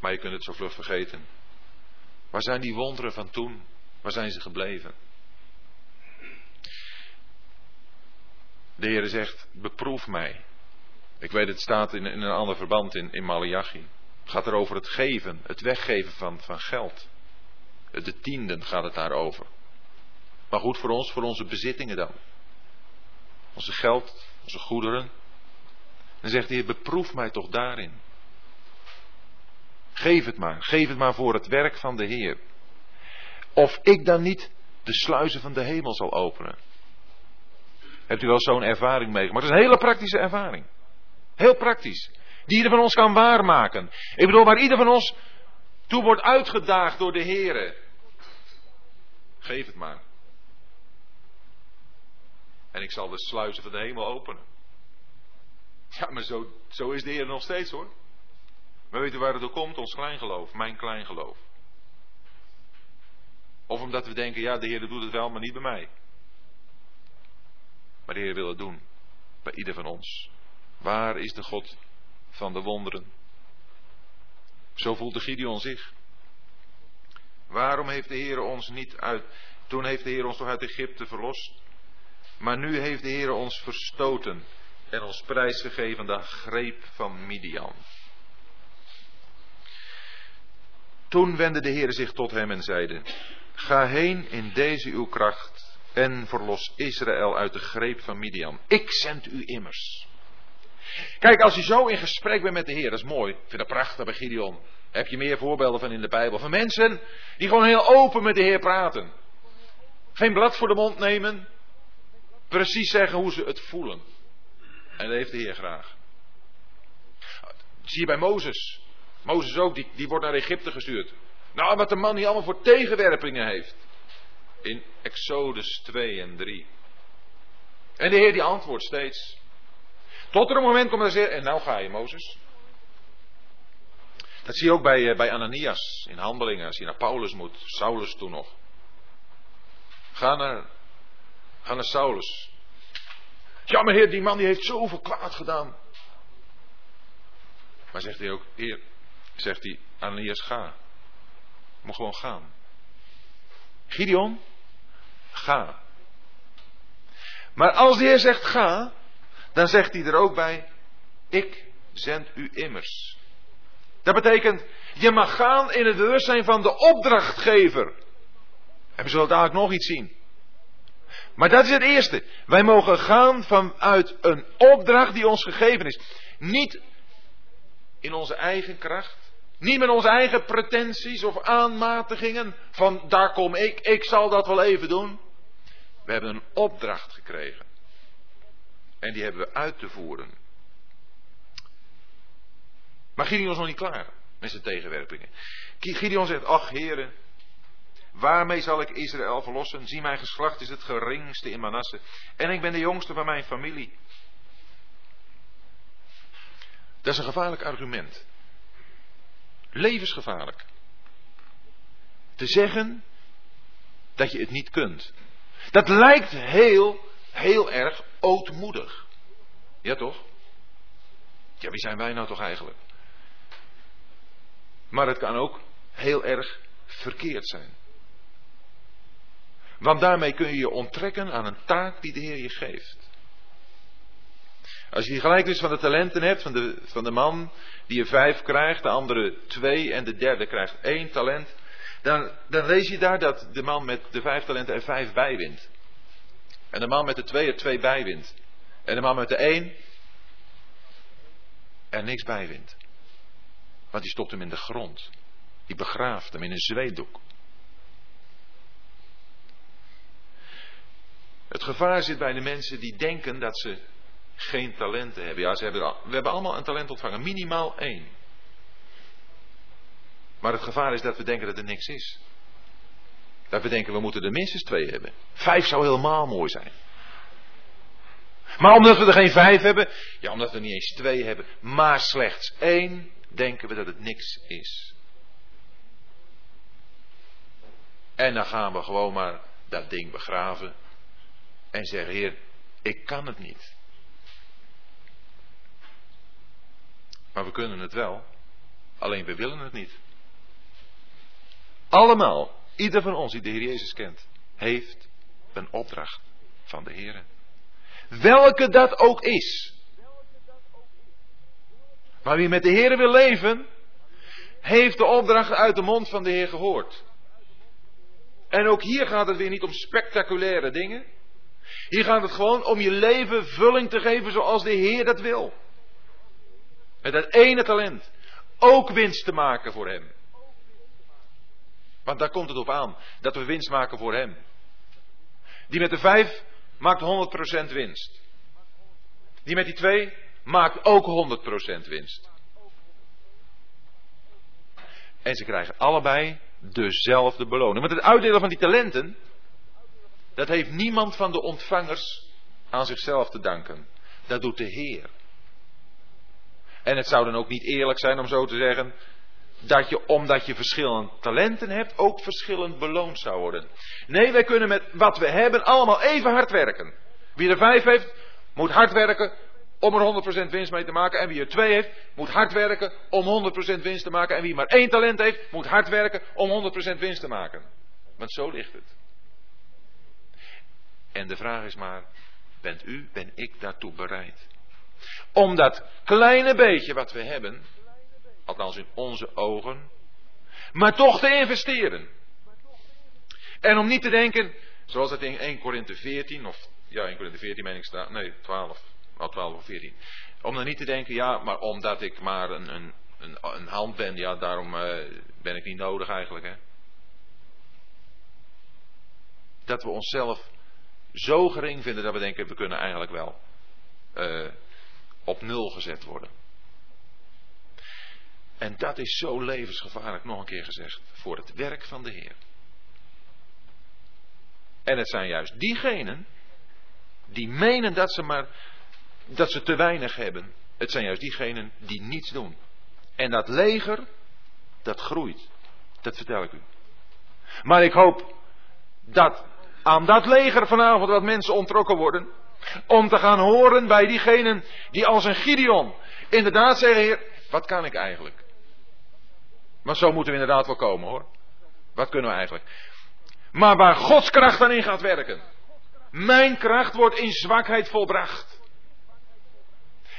Maar je kunt het zo vlug vergeten. Waar zijn die wonderen van toen? Waar zijn ze gebleven? De Heer zegt, beproef mij. Ik weet het staat in, in een ander verband in, in Malachi. Het gaat er over het geven, het weggeven van, van geld. De tienden gaat het daarover. Maar goed voor ons, voor onze bezittingen dan. Onze geld, onze goederen. Dan zegt de Heer, beproef mij toch daarin. Geef het maar, geef het maar voor het werk van de Heer. Of ik dan niet de sluizen van de hemel zal openen. Hebt u wel zo'n ervaring meegemaakt? Het is een hele praktische ervaring. Heel praktisch. Die ieder van ons kan waarmaken. Ik bedoel, waar ieder van ons toe wordt uitgedaagd door de Heer. Geef het maar. En ik zal de sluizen van de hemel openen. Ja, maar zo, zo is de Heer nog steeds hoor. We weten waar het door komt, ons kleingeloof, mijn kleingeloof. Of omdat we denken, ja, de Heer doet het wel, maar niet bij mij. Maar de Heer wil het doen. Bij ieder van ons. Waar is de God van de wonderen? Zo voelde Gideon zich. Waarom heeft de Heer ons niet uit. Toen heeft de Heer ons toch uit Egypte verlost. Maar nu heeft de Heer ons verstoten en ons prijsgegeven de greep van Midian. Toen wendde de Heer zich tot hem en zeide, ga heen in deze uw kracht en verlos Israël uit de greep van Midian. Ik zend u immers. Kijk, als je zo in gesprek bent met de Heer, dat is mooi. Ik vind dat prachtig bij Gideon. Heb je meer voorbeelden van in de Bijbel. Van mensen die gewoon heel open met de Heer praten. Geen blad voor de mond nemen. Precies zeggen hoe ze het voelen. En dat heeft de Heer graag. Zie je bij Mozes. Mozes ook, die, die wordt naar Egypte gestuurd. Nou, wat de man hier allemaal voor tegenwerpingen heeft. In Exodus 2 en 3. En de Heer die antwoordt steeds. Tot er een moment komt hij zegt, en nou ga je Mozes. Dat zie je ook bij, eh, bij Ananias in handelingen, als hij naar Paulus moet, Saulus toen nog. Ga naar, ga naar Saulus. Ja, maar heer, die man die heeft zoveel kwaad gedaan. Maar zegt hij ook, heer, zegt hij, Ananias, ga. Moet gewoon gaan. Gideon, ga. Maar als de Heer zegt ga, dan zegt hij er ook bij, ik zend u immers. Dat betekent, je mag gaan in het bewustzijn van de opdrachtgever. En we zullen dadelijk nog iets zien. Maar dat is het eerste. Wij mogen gaan vanuit een opdracht die ons gegeven is. Niet in onze eigen kracht. Niet met onze eigen pretenties of aanmatigingen. Van daar kom ik, ik zal dat wel even doen. We hebben een opdracht gekregen. En die hebben we uit te voeren. Maar Gideon is nog niet klaar met zijn tegenwerpingen. Gideon zegt, ach heren, waarmee zal ik Israël verlossen? Zie, mijn geslacht is het geringste in Manasse. En ik ben de jongste van mijn familie. Dat is een gevaarlijk argument. Levensgevaarlijk. Te zeggen dat je het niet kunt. Dat lijkt heel, heel erg ootmoedig. Ja toch? Ja, wie zijn wij nou toch eigenlijk? Maar het kan ook heel erg verkeerd zijn. Want daarmee kun je je onttrekken aan een taak die de Heer je geeft. Als je die gelijkenis van de talenten hebt, van de, van de man die er vijf krijgt, de andere twee en de derde krijgt één talent, dan, dan lees je daar dat de man met de vijf talenten er vijf bijwint. En de man met de twee er twee bijwint. En de man met de één er niks bijwint. Want die stopt hem in de grond. Die begraaft hem in een zweetdoek. Het gevaar zit bij de mensen die denken dat ze geen talenten hebben. Ja, ze hebben, we hebben allemaal een talent ontvangen, minimaal één. Maar het gevaar is dat we denken dat er niks is. Dat we denken we moeten er minstens twee hebben. Vijf zou helemaal mooi zijn. Maar omdat we er geen vijf hebben, ja, omdat we niet eens twee hebben, maar slechts één, denken we dat het niks is. En dan gaan we gewoon maar dat ding begraven en zeggen, Heer, ik kan het niet. Maar we kunnen het wel, alleen we willen het niet. Allemaal, ieder van ons die de Heer Jezus kent, heeft een opdracht van de Heer. Welke dat ook is. Maar wie met de Heer wil leven, heeft de opdracht uit de mond van de Heer gehoord. En ook hier gaat het weer niet om spectaculaire dingen. Hier gaat het gewoon om je leven vulling te geven zoals de Heer dat wil. Met dat ene talent. Ook winst te maken voor Hem. Want daar komt het op aan. Dat we winst maken voor Hem. Die met de vijf maakt 100% winst. Die met die twee maakt ook 100% winst. En ze krijgen allebei dezelfde beloning. Want het uitdelen van die talenten, dat heeft niemand van de ontvangers aan zichzelf te danken. Dat doet de Heer. En het zou dan ook niet eerlijk zijn om zo te zeggen, dat je omdat je verschillende talenten hebt, ook verschillend beloond zou worden. Nee, wij kunnen met wat we hebben allemaal even hard werken. Wie er vijf heeft, moet hard werken om er 100% winst mee te maken. En wie er twee heeft, moet hard werken om 100% winst te maken. En wie maar één talent heeft, moet hard werken om 100% winst te maken. Want zo ligt het. En de vraag is maar, bent u, ben ik daartoe bereid? Om dat kleine beetje wat we hebben, althans in onze ogen, Maar toch te investeren. En om niet te denken, zoals het in 1 Korinthe 14, of ja, 1 Korinthe 14 meen ik staat, nee, 12, al 12 of 14. Om dan niet te denken, ja, maar omdat ik maar een, een, een, een hand ben, ja, daarom uh, ben ik niet nodig eigenlijk, hè. Dat we onszelf zo gering vinden dat we denken, we kunnen eigenlijk wel uh, op nul gezet worden. En dat is zo levensgevaarlijk, nog een keer gezegd, voor het werk van de Heer. En het zijn juist diegenen die menen dat ze maar dat ze te weinig hebben. Het zijn juist diegenen die niets doen. En dat leger, dat groeit. Dat vertel ik u. Maar ik hoop dat aan dat leger vanavond wat mensen ontrokken worden. Om te gaan horen bij diegenen die als een Gideon inderdaad zeggen, heer, wat kan ik eigenlijk? Maar zo moeten we inderdaad wel komen hoor. Wat kunnen we eigenlijk? Maar waar Gods kracht dan in gaat werken. Mijn kracht wordt in zwakheid volbracht.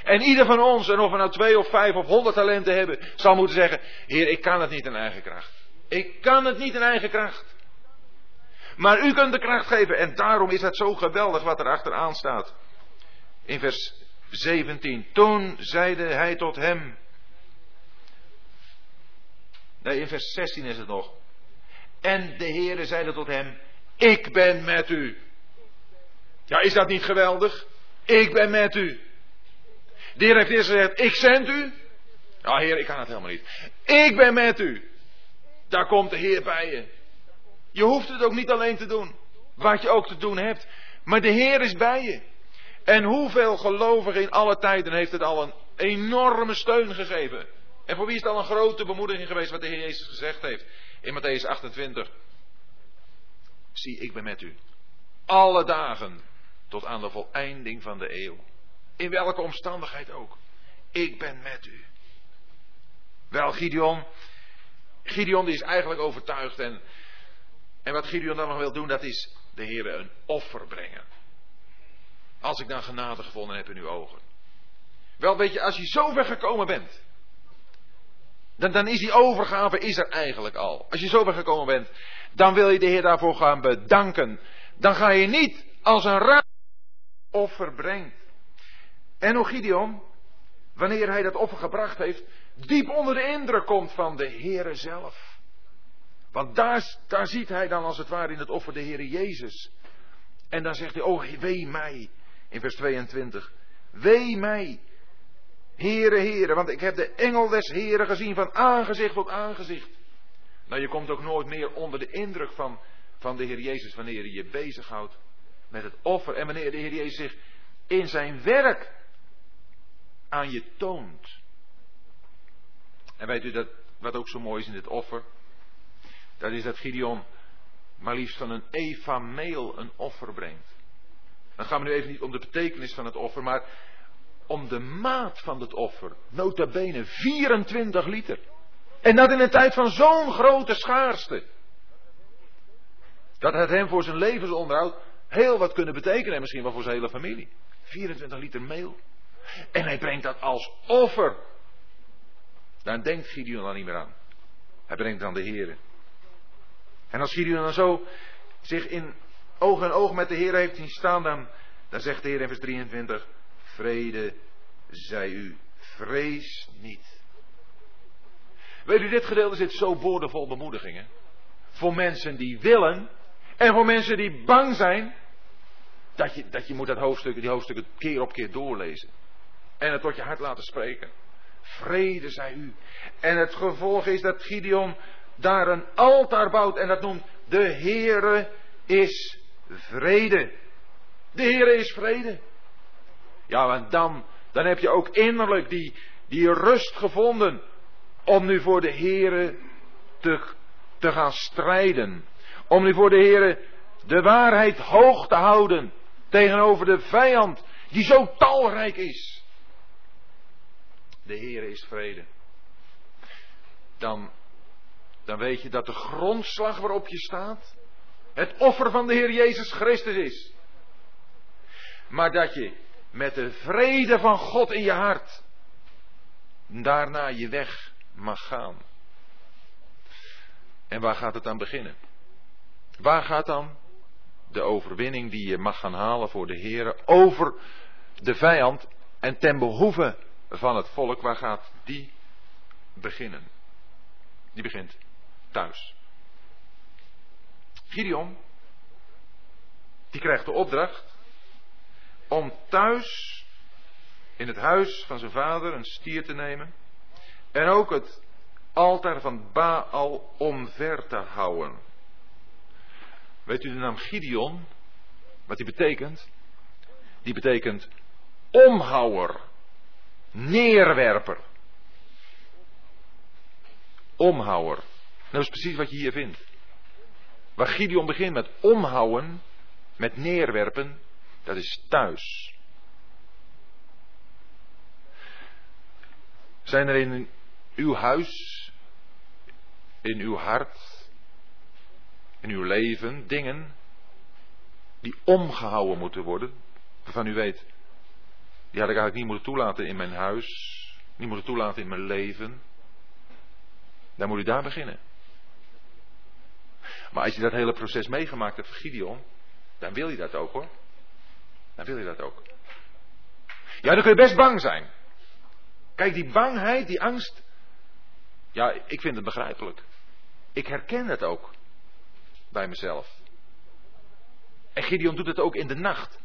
En ieder van ons, en of we nou twee of vijf of honderd talenten hebben, zal moeten zeggen: Heer, ik kan het niet in eigen kracht. Ik kan het niet in eigen kracht. Maar u kunt de kracht geven. En daarom is het zo geweldig wat er achteraan staat. In vers 17. Toen zeide hij tot hem. Nee, in vers 16 is het nog. En de Heere zeide tot hem: Ik ben met u. Ja, is dat niet geweldig? Ik ben met u. De Heer heeft eerst gezegd: Ik zend u. Ja, Heer, ik kan het helemaal niet. Ik ben met u. Daar komt de Heer bij je. Je hoeft het ook niet alleen te doen. Wat je ook te doen hebt. Maar de Heer is bij je. En hoeveel gelovigen in alle tijden heeft het al een enorme steun gegeven. En voor wie is het al een grote bemoediging geweest wat de Heer Jezus gezegd heeft in Matthäus 28. Zie, ik ben met u. Alle dagen tot aan de voleinding van de eeuw. In welke omstandigheid ook. Ik ben met u. Wel, Gideon. Gideon is eigenlijk overtuigd. En, en wat Gideon dan nog wil doen, dat is de Heer een offer brengen. Als ik dan genade gevonden heb in uw ogen. Wel, weet je, als je zo ver gekomen bent. Dan, dan is die overgave is er eigenlijk al. Als je zo ver gekomen bent, dan wil je de Heer daarvoor gaan bedanken. Dan ga je niet als een raad offer brengt. En hoe Gideon, wanneer hij dat offer gebracht heeft, diep onder de indruk komt van de Heere zelf. Want daar, ziet hij dan als het ware in het offer de Heere Jezus. En dan zegt hij, oh wee mij, in vers 22. Wee mij, Heere, Heere, want ik heb de engel des Heeren gezien van aangezicht tot aangezicht. Nou, je komt ook nooit meer onder de indruk van, van de Heer Jezus wanneer je je bezighoudt met het offer en wanneer de Heer Jezus zich in zijn werk aan je toont. En weet u dat, wat ook zo mooi is in dit offer? Dat is dat Gideon maar liefst van een Eva meel een offer brengt. Dan gaan we nu even niet om de betekenis van het offer, maar om de maat van het offer. Nota bene 24 liter. En dat in een tijd van zo'n grote schaarste. Dat het hem voor zijn levensonderhoud heel wat kunnen betekenen. En misschien wel voor zijn hele familie. 24 liter meel. En hij brengt dat als offer. Dan denkt Gideon dan niet meer aan. Hij brengt dan de Heer. En als Gideon dan zo zich in oog en oog met de Heer heeft zien staan, dan, dan zegt de Heer in vers 23: Vrede zij u, vrees niet. Weet u, dit gedeelte zit zo boordevol bemoedigingen. Voor mensen die willen en voor mensen die bang zijn. Dat je, dat je moet dat hoofdstuk, die hoofdstukken keer op keer doorlezen. En het tot je hart laten spreken. Vrede zij u. En het gevolg is dat Gideon daar een altaar bouwt en dat noemt de Heere is vrede. De Heere is vrede. Ja, want dan, dan heb je ook innerlijk die, die rust gevonden om nu voor de Heere te, te gaan strijden. Om nu voor de Heere de waarheid hoog te houden tegenover de vijand die zo talrijk is. De Heere is vrede. Dan, dan weet je dat de grondslag waarop je staat het offer van de Heer Jezus Christus is. Maar dat je met de vrede van God in je hart daarna je weg mag gaan. En waar gaat het dan beginnen? Waar gaat dan de overwinning die je mag gaan halen voor de Heer over de vijand en ten behoeve van het volk, waar gaat die beginnen? Die begint thuis. Gideon, die krijgt de opdracht om thuis in het huis van zijn vader een stier te nemen en ook het altaar van Baal omver te houden. Weet u de naam Gideon? Wat die betekent? Die betekent omhouwer, neerwerper. Omhouwer. Dat is precies wat je hier vindt. Waar Gideon begint met omhouden, met neerwerpen, dat is thuis. Zijn er in uw huis, in uw hart, in uw leven dingen die omgehouden moeten worden, waarvan u weet, die had ik eigenlijk niet moeten toelaten in mijn huis, niet moeten toelaten in mijn leven. Dan moet u daar beginnen. Maar als je dat hele proces meegemaakt hebt Gideon, dan wil je dat ook hoor. Dan wil je dat ook. Ja, dan kun je best bang zijn. Kijk, die bangheid, die angst. Ja, ik vind het begrijpelijk. Ik herken het ook. Bij mezelf. En Gideon doet het ook in de nacht.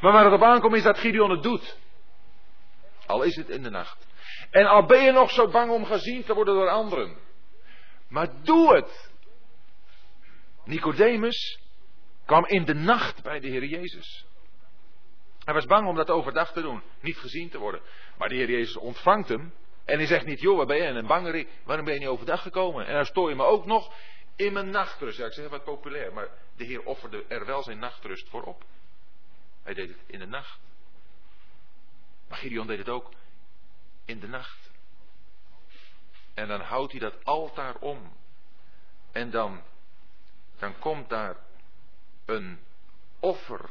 Maar waar het op aankomt is dat Gideon het doet. Al is het in de nacht. En al ben je nog zo bang om gezien te worden door anderen. Maar doe het. Nicodemus kwam in de nacht bij de Heer Jezus. Hij was bang om dat overdag te doen, niet gezien te worden. Maar de Heer Jezus ontvangt hem en hij zegt niet, joh, waar ben je een bangerik? Waarom ben je niet overdag gekomen? En dan stoor je me ook nog in mijn nachtrust. Ja, ik zeg wat populair, maar de Heer offerde er wel zijn nachtrust voor op. Hij deed het in de nacht. Maar Gideon deed het ook in de nacht. En dan houdt hij dat altaar om. En dan, dan komt daar een offer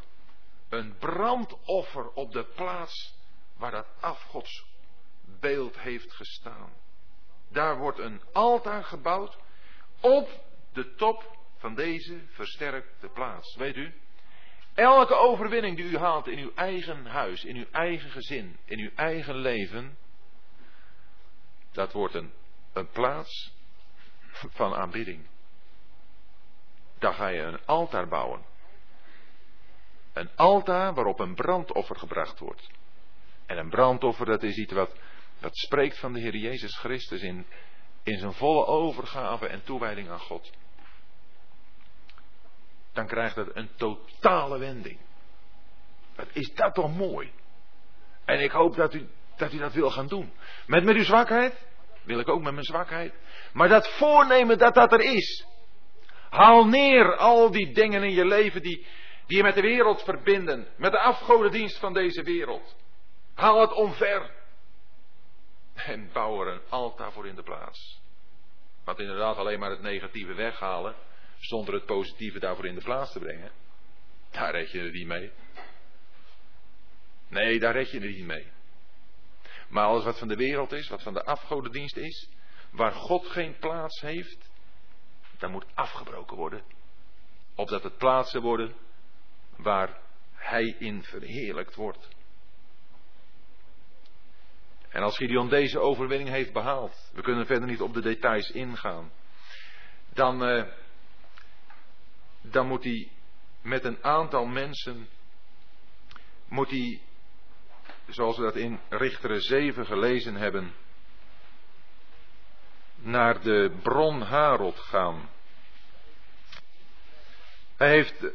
een brandoffer op de plaats waar dat afgodsbeeld heeft gestaan. Daar wordt een altaar gebouwd op de top van deze versterkte plaats. Weet u, elke overwinning die u haalt in uw eigen huis, in uw eigen gezin, in uw eigen leven, dat wordt een, een plaats van aanbidding. Daar ga je een altaar bouwen. Een altaar waarop een brandoffer gebracht wordt. En een brandoffer, dat is iets wat, wat spreekt van de Heer Jezus Christus in, in zijn volle overgave en toewijding aan God. Dan krijgt het een totale wending. Wat is dat toch mooi? En ik hoop dat u dat, u dat wil gaan doen. Met, met uw zwakheid? Wil ik ook met mijn zwakheid. Maar dat voornemen dat dat er is. Haal neer al die dingen in je leven die, die je met de wereld verbinden, met de afgodendienst van deze wereld. Haal het omver. En bouw er een altaar voor in de plaats. Want inderdaad alleen maar het negatieve weghalen, zonder het positieve daarvoor in de plaats te brengen, daar red je er niet mee. Nee, daar red je er niet mee. Maar alles wat van de wereld is, wat van de afgodendienst is, waar God geen plaats heeft, dat moet afgebroken worden. Opdat het plaatsen worden waar hij in verheerlijkt wordt. En als Gideon deze overwinning heeft behaald, we kunnen verder niet op de details ingaan, dan, uh, dan moet hij met een aantal mensen, moet hij, zoals we dat in Richteren 7 gelezen hebben, naar de bron Harod gaan. Hij heeft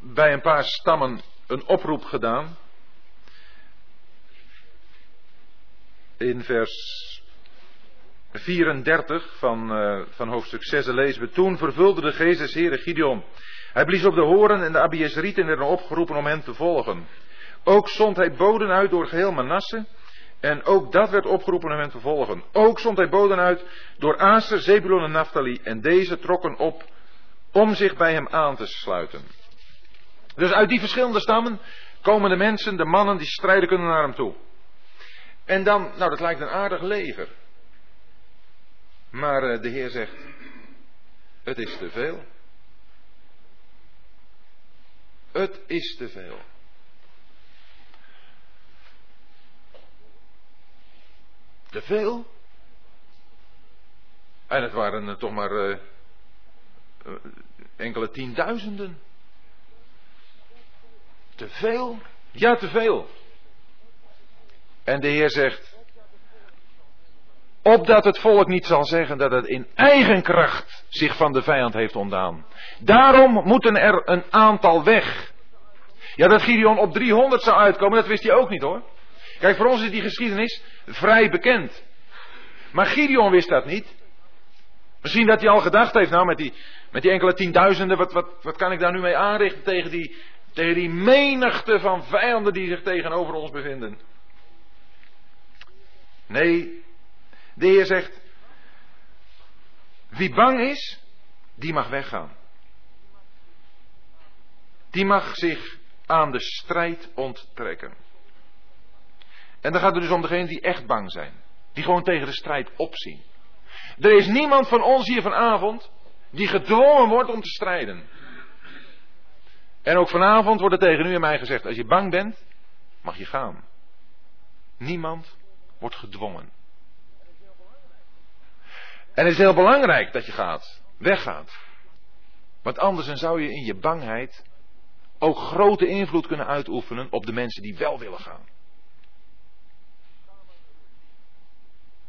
bij een paar stammen een oproep gedaan. In vers 34 van, uh, van hoofdstuk 6 lezen we. Toen vervulde de geest des Heren Gideon. Hij blies op de horen en de Abiesrieten werden opgeroepen om hem te volgen. Ook zond hij boden uit door geheel Manasse. En ook dat werd opgeroepen om hem te. Ook zond hij boden uit door Aser, Zebulon en Naphtali. En deze trokken op om zich bij hem aan te sluiten. Dus uit die verschillende stammen komen de mensen, de mannen die strijden kunnen naar hem toe. En dan, nou dat lijkt een aardig leger. Maar uh, de Heer zegt, Het is te veel. Het is te veel. Te veel? En het waren er toch maar uh, enkele tienduizenden. Te veel? Ja, te veel. En de Heer zegt, opdat het volk niet zal zeggen dat het in eigen kracht zich van de vijand heeft ontdaan. Daarom moeten er een aantal weg. Ja, dat Gideon op 300 zou uitkomen, dat wist hij ook niet hoor. Kijk, voor ons is die geschiedenis vrij bekend. Maar Gideon wist dat niet. Misschien dat hij al gedacht heeft, nou met die, met die enkele tienduizenden, wat, wat, wat kan ik daar nu mee aanrichten tegen die, tegen die menigte van vijanden die zich tegenover ons bevinden. Nee, de Heer zegt, wie bang is, die mag weggaan. Die mag zich aan de strijd onttrekken. En dan gaat het dus om degenen die echt bang zijn. Die gewoon tegen de strijd opzien. Er is niemand van ons hier vanavond die gedwongen wordt om te strijden. En ook vanavond wordt er tegen u en mij gezegd: als je bang bent, mag je gaan. Niemand wordt gedwongen. En het is heel belangrijk dat je gaat, weggaat. Want anders zou je in je bangheid ook grote invloed kunnen uitoefenen op de mensen die wel willen gaan.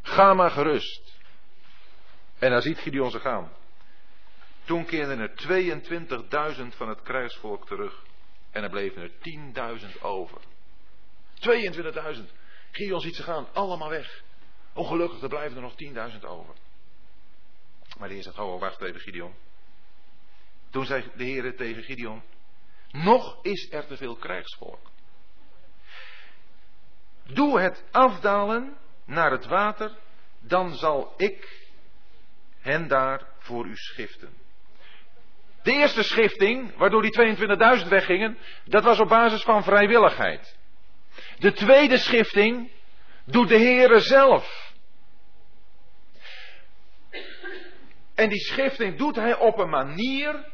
Ga maar gerust. En dan ziet Gideon ze gaan. Toen keerden er 22.000 van het krijgsvolk terug. En er bleven er 10.000 over. 22.000. Gideon ziet ze gaan, allemaal weg. Ongelukkig, er blijven er nog 10.000 over. Maar de Heer zegt, oh, wacht even Gideon. Toen zei de Heer tegen Gideon, nog is er te veel krijgsvolk. Doe het afdalen naar het water, dan zal ik hen daar voor u schiften. De eerste schifting, waardoor die 22.000 weggingen, dat was op basis van vrijwilligheid. De tweede schifting doet de Heere zelf. En die schifting doet hij op een manier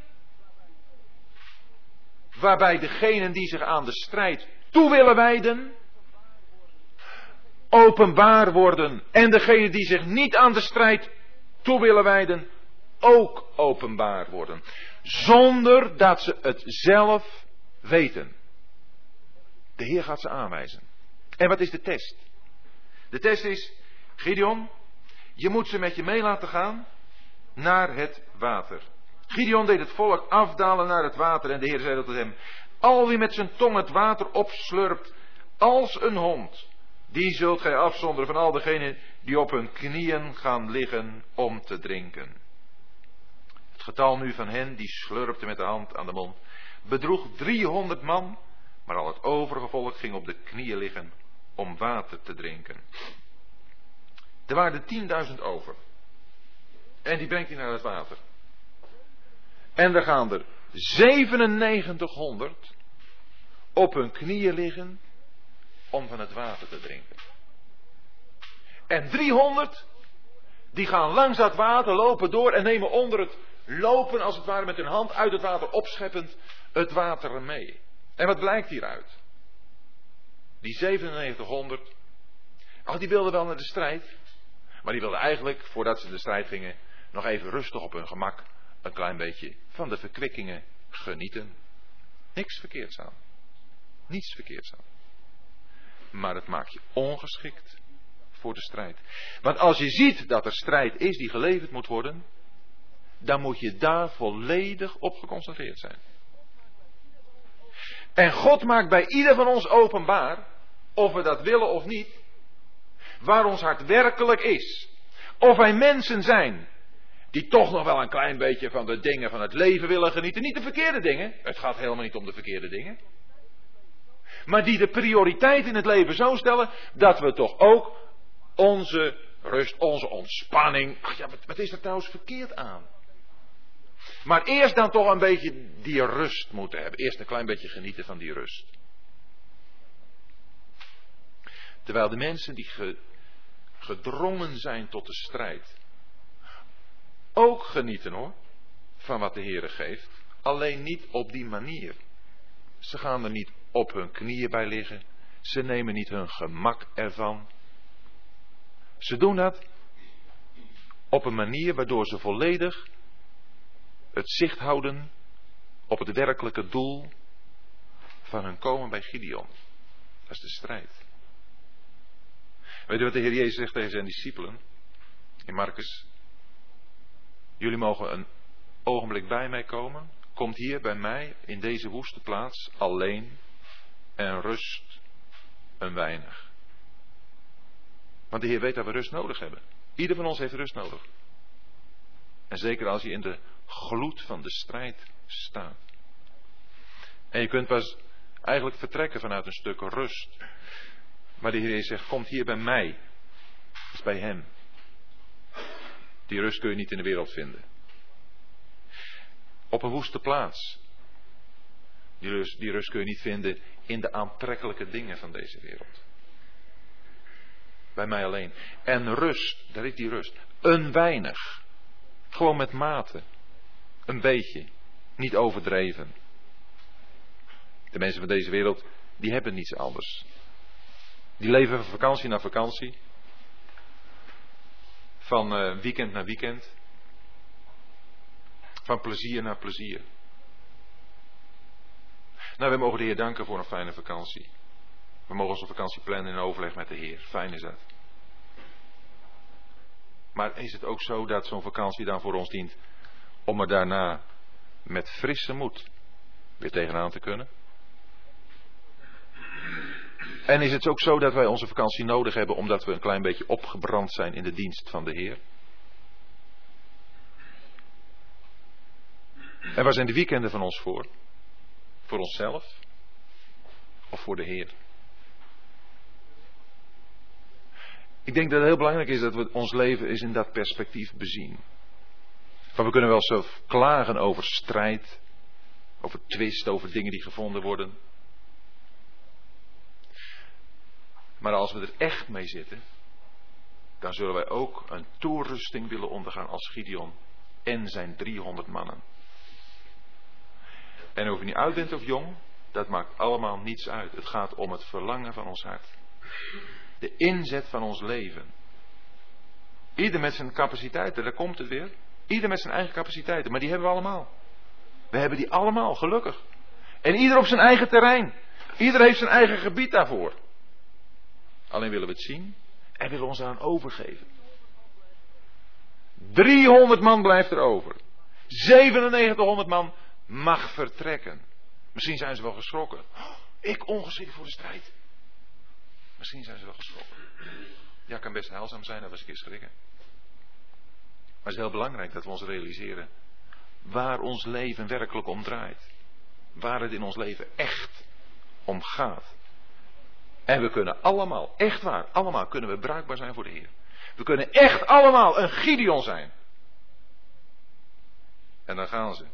waarbij degenen die zich aan de strijd toe willen wijden, openbaar worden. En degenen die zich niet aan de strijd toe willen wijden, ook openbaar worden. Zonder dat ze het zelf weten. De Heer gaat ze aanwijzen. En wat is de test? De test is, Gideon, je moet ze met je mee laten gaan naar het water. Gideon deed het volk afdalen naar het water en de Heer zei tot hem, al wie met zijn tong het water opslurpt als een hond, die zult gij afzonderen van al degenen die op hun knieën gaan liggen om te drinken. Het getal nu van hen die slurpte met de hand aan de mond bedroeg 300 man, maar al het overige volk ging op de knieën liggen om water te drinken. Er waren er 10.000 over. En die brengt hij naar het water. En er gaan er 9700 op hun knieën liggen om van het water te drinken. En 300, die gaan langs dat water, lopen door en nemen onder het lopen, als het ware met hun hand uit het water opscheppend, het water mee. En wat blijkt hieruit? Die 9700, ach, die wilden wel naar de strijd, maar die wilden eigenlijk, voordat ze de strijd gingen, nog even rustig op hun gemak een klein beetje van de verkwikkingen genieten. Niks verkeerds aan. Niets verkeerds aan. Maar het maakt je ongeschikt voor de strijd. Want als je ziet dat er strijd is die geleverd moet worden, dan moet je daar volledig op geconcentreerd zijn. En God maakt bij ieder van ons openbaar, of we dat willen of niet, waar ons hart werkelijk is. Of wij mensen zijn die toch nog wel een klein beetje van de dingen van het leven willen genieten. Niet de verkeerde dingen. Het gaat helemaal niet om de verkeerde dingen. Maar die de prioriteit in het leven zo stellen dat we toch ook onze rust, onze ontspanning. Ach ja, wat, wat is er trouwens verkeerd aan? Maar eerst dan toch een beetje die rust moeten hebben. Eerst een klein beetje genieten van die rust. Terwijl de mensen die gedrongen zijn tot de strijd. Ook genieten hoor. van wat de Heere geeft. Alleen niet op die manier. Ze gaan er niet op hun knieën bij liggen. Ze nemen niet hun gemak ervan. Ze doen dat op een manier waardoor ze volledig het zicht houden op het werkelijke doel van hun komen bij Gideon. Dat is de strijd. Weet u wat de Heer Jezus zegt tegen zijn discipelen? In Marcus. Jullie mogen een ogenblik bij mij komen. Komt hier bij mij in deze woeste plaats alleen en rust een weinig. Want de Heer weet dat we rust nodig hebben. Ieder van ons heeft rust nodig. En zeker als je in de gloed van de strijd staat. En je kunt pas eigenlijk vertrekken vanuit een stuk rust. Maar de Heer zegt, komt hier bij mij. Dat is bij Hem. Die rust kun je niet in de wereld vinden. Op een woeste plaats. Die rust, die rust kun je niet vinden in de aantrekkelijke dingen van deze wereld. Bij mij alleen. En rust, daar is die rust. Een weinig. Gewoon met mate. Een beetje. Niet overdreven. De mensen van deze wereld, die hebben niets anders. Die leven van vakantie naar vakantie. Van uh, weekend naar weekend. Van plezier naar plezier. Nou, we mogen de Heer danken voor een fijne vakantie. We mogen onze vakantie plannen in overleg met de Heer. Fijn is dat. Maar is het ook zo dat zo'n vakantie dan voor ons dient om er daarna met frisse moed weer tegenaan te kunnen? En is het ook zo dat wij onze vakantie nodig hebben omdat we een klein beetje opgebrand zijn in de dienst van de Heer? En waar zijn de weekenden van ons voor? Voor onszelf of voor de Heer? Ik denk dat het heel belangrijk is dat we ons leven eens in dat perspectief bezien. Want we kunnen wel zo klagen over strijd, over twist, over dingen die gevonden worden. Maar als we er echt mee zitten, dan zullen wij ook een toerusting willen ondergaan als Gideon en zijn 300 mannen. En of je niet oud bent of jong, dat maakt allemaal niets uit. Het gaat om het verlangen van ons hart. De inzet van ons leven. Ieder met zijn capaciteiten, daar komt het weer. Ieder met zijn eigen capaciteiten, maar die hebben we allemaal. We hebben die allemaal, gelukkig. En ieder op zijn eigen terrein. Ieder heeft zijn eigen gebied daarvoor. Alleen willen we het zien en willen we ons aan overgeven. 300 man blijft er over. 9700 man mag vertrekken. Misschien zijn ze wel geschrokken. Ik ongeschikt voor de strijd. Misschien zijn ze wel geschrokken. Ja, kan best heilzaam zijn dat eens een keer schrikken. Maar het is heel belangrijk dat we ons realiseren waar ons leven werkelijk om draait. Waar het in ons leven echt om gaat. En we kunnen allemaal, echt waar, allemaal kunnen we bruikbaar zijn voor de Heer. We kunnen echt allemaal een Gideon zijn. En dan gaan ze.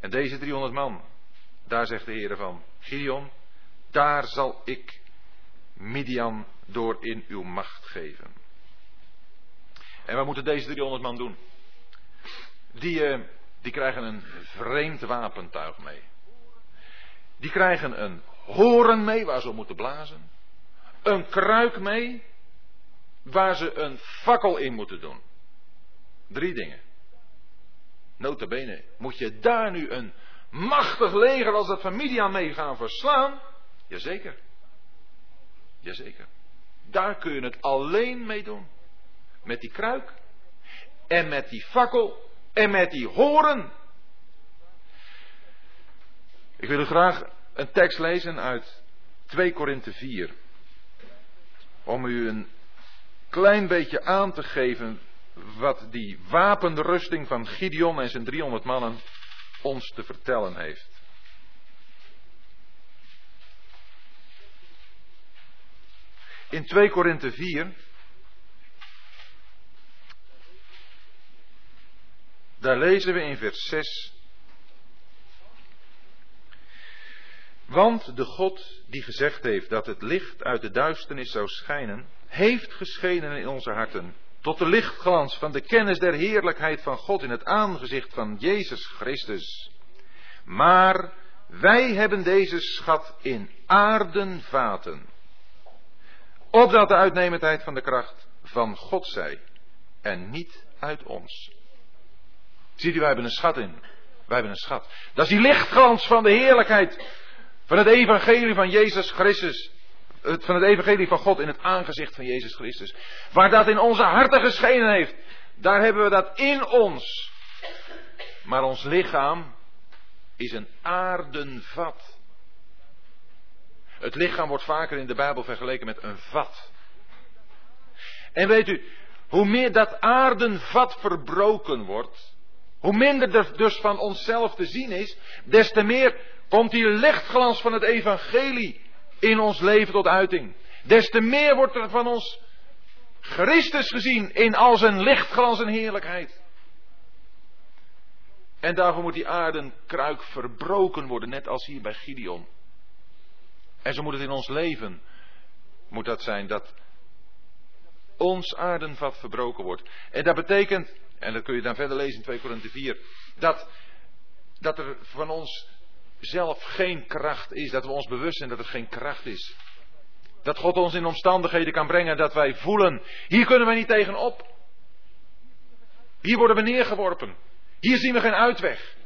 En deze 300 man, daar zegt de Heer van, Gideon, daar zal ik Midian door in uw macht geven. En wat moeten deze 300 man doen? Die, uh, die krijgen een vreemd wapentuig mee. Die krijgen een horen mee waar ze op moeten blazen. Een kruik mee waar ze een fakkel in moeten doen. Drie dingen. Notabene, moet je daar nu een machtig leger als dat van Midian mee gaan verslaan? Jazeker. Jazeker. Daar kun je het alleen mee doen. Met die kruik. En met die fakkel. En met die horen. Ik wil u graag een tekst lezen uit 2 Korinthe 4. Om u een klein beetje aan te geven wat die wapenrusting van Gideon en zijn 300 mannen ons te vertellen heeft. In 2 Korinthe 4, daar lezen we in vers 6. Want de God die gezegd heeft dat het licht uit de duisternis zou schijnen, heeft geschenen in onze harten tot de lichtglans van de kennis der heerlijkheid van God in het aangezicht van Jezus Christus. Maar wij hebben deze schat in aardenvaten, opdat de uitnemendheid van de kracht van God zij en niet uit ons. Ziet u, wij hebben een schat in. Wij hebben een schat. Dat is die lichtglans van de heerlijkheid van het evangelie van Jezus Christus. Van het evangelie van God in het aangezicht van Jezus Christus. Waar dat in onze harten geschenen heeft. Daar hebben we dat in ons. Maar ons lichaam is een aardenvat. Het lichaam wordt vaker in de Bijbel vergeleken met een vat. En weet u, hoe meer dat aardenvat verbroken wordt, hoe minder er dus van onszelf te zien is, des te meer komt die lichtglans van het evangelie in ons leven tot uiting. Des te meer wordt er van ons Christus gezien in al zijn lichtglans en heerlijkheid. En daarvoor moet die aardenkruik verbroken worden, net als hier bij Gideon. En zo moet het in ons leven, moet dat zijn, dat ons aardenvat verbroken wordt. En dat betekent, en dat kun je dan verder lezen in 2 Korinthe 4, dat, dat er van ons zelf geen kracht is, dat we ons bewust zijn dat er geen kracht is. Dat God ons in omstandigheden kan brengen dat wij voelen, hier kunnen we niet tegenop. Hier worden we neergeworpen. Hier zien we geen uitweg.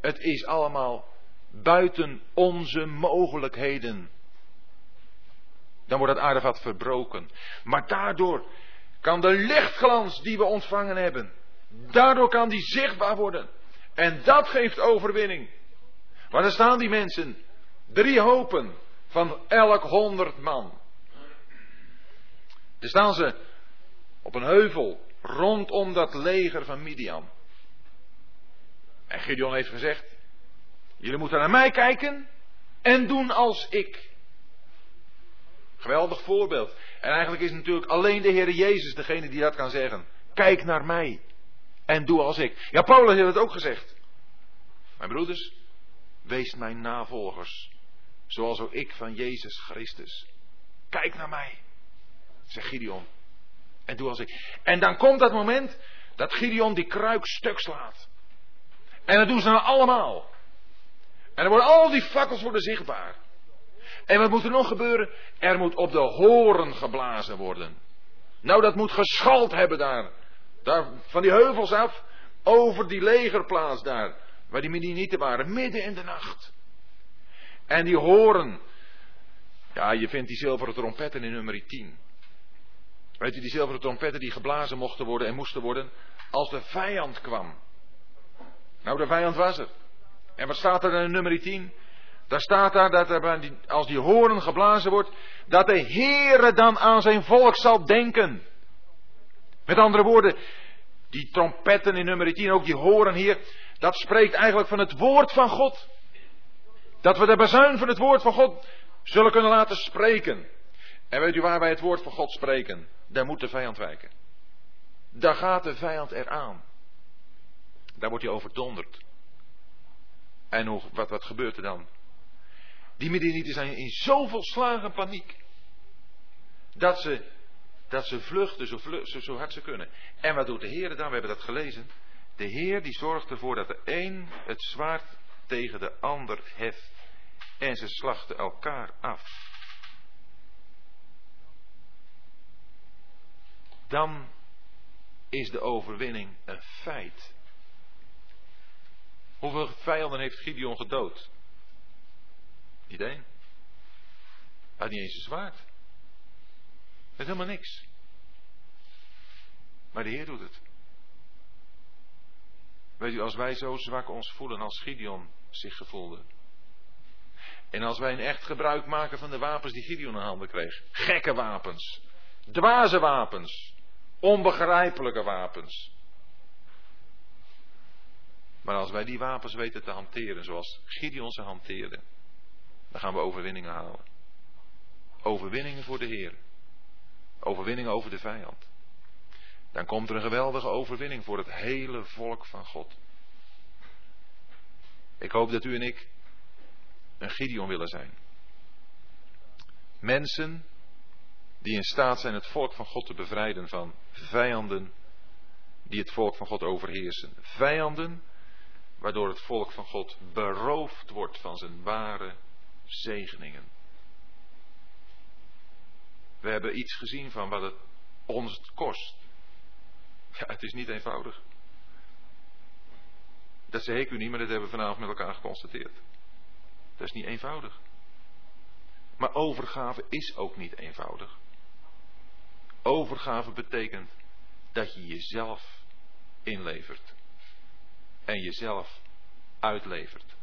Het is allemaal buiten onze mogelijkheden. Dan wordt het aardevat verbroken. Maar daardoor kan de lichtglans die we ontvangen hebben, daardoor kan die zichtbaar worden. En dat geeft overwinning. Maar dan staan die mensen, drie hopen van elk honderd man. Dan staan ze op een heuvel rondom dat leger van Midian. En Gideon heeft gezegd: Jullie moeten naar mij kijken en doen als ik. Geweldig voorbeeld. En eigenlijk is natuurlijk alleen de Heer Jezus degene die dat kan zeggen. Kijk naar mij en doe als ik. Ja, Paulus heeft het ook gezegd. Mijn broeders, wees mijn navolgers, zoals ook ik van Jezus Christus. Kijk naar mij, zegt Gideon. En doe als ik. En dan komt dat moment dat Gideon die kruik stuk slaat. En dat doen ze dan allemaal. En dan worden al die fakkels worden zichtbaar. En wat moet er nog gebeuren? Er moet op de horen geblazen worden. Nou, dat moet geschald hebben daar. Daar van die heuvels af, over die legerplaats daar. Waar die Midianieten waren, midden in de nacht. En die horen. Ja, je vindt die zilveren trompetten in nummer 10. Weet je, die zilveren trompetten die geblazen mochten worden en moesten worden als de vijand kwam. Nou, de vijand was er. En wat staat er in nummer 10? Daar staat daar dat er, als die horen geblazen wordt, dat de Heere dan aan zijn volk zal denken. Met andere woorden, die trompetten in nummer 10, ook die horen hier, dat spreekt eigenlijk van het woord van God. Dat we de bezuin van het woord van God zullen kunnen laten spreken. En weet u waar wij het woord van God spreken? Daar moet de vijand wijken. Daar gaat de vijand eraan. Daar wordt hij overdonderd. En hoe, wat, wat gebeurt er dan? Die Midianieten zijn in zo volslagen paniek. Dat ze, dat ze vluchten zo, zo, zo hard ze kunnen. En wat doet de Heer dan? We hebben dat gelezen. De Heer die zorgt ervoor dat de een het zwaard tegen de ander heft. En ze slachten elkaar af. Dan is de overwinning een feit. Hoeveel vijanden heeft Gideon gedood? Niet één. Hij had niet eens een zwaard. Met helemaal niks. Maar de Heer doet het. Weet u, als wij zo zwak ons voelen als Gideon zich gevoelde. En als wij een echt gebruik maken van de wapens die Gideon in handen kreeg. Gekke wapens. Dwaze wapens. Onbegrijpelijke wapens. Maar als wij die wapens weten te hanteren zoals Gideon ze hanteerde. Dan gaan we overwinningen halen. Overwinningen voor de Heer. Overwinningen over de vijand. Dan komt er een geweldige overwinning voor het hele volk van God. Ik hoop dat u en ik een Gideon willen zijn. Mensen die in staat zijn het volk van God te bevrijden van vijanden die het volk van God overheersen. Vijanden waardoor het volk van God beroofd wordt van zijn ware zegeningen. We hebben iets gezien van wat het ons kost. Ja, het is niet eenvoudig. Dat zeg ik u niet, maar dat hebben we vanavond met elkaar geconstateerd. Dat is niet eenvoudig. Maar overgave is ook niet eenvoudig. Overgave betekent dat je jezelf inlevert. En jezelf uitlevert.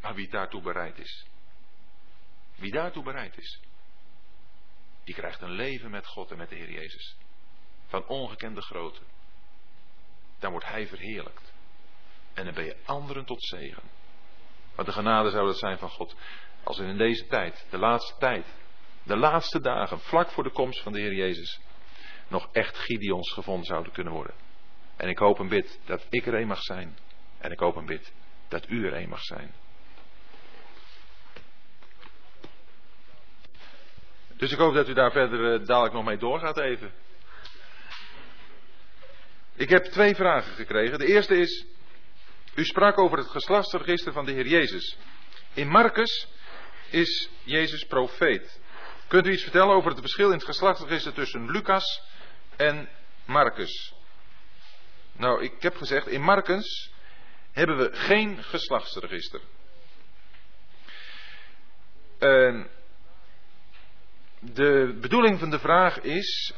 Maar wie daartoe bereid is. Wie daartoe bereid is. Die krijgt een leven met God en met de Heer Jezus. Van ongekende grootte. Dan wordt Hij verheerlijkt. En dan ben je anderen tot zegen. Wat de genade zou dat zijn van God. Als er in deze tijd, de laatste tijd, de laatste dagen, vlak voor de komst van de Heer Jezus, nog echt Gideons gevonden zouden kunnen worden. En ik hoop en bid dat ik er een mag zijn. En ik hoop en bid dat u er een mag zijn. Dus ik hoop dat u daar verder eh, dadelijk nog mee doorgaat even. Ik heb twee vragen gekregen. De eerste is, u sprak over het geslachtsregister van de Heer Jezus. In Marcus is Jezus profeet. Kunt u iets vertellen over het verschil in het geslachtsregister tussen Lucas en Marcus? Nou, ik heb gezegd, in Marcus hebben we geen geslachtsregister. En de bedoeling van de vraag is,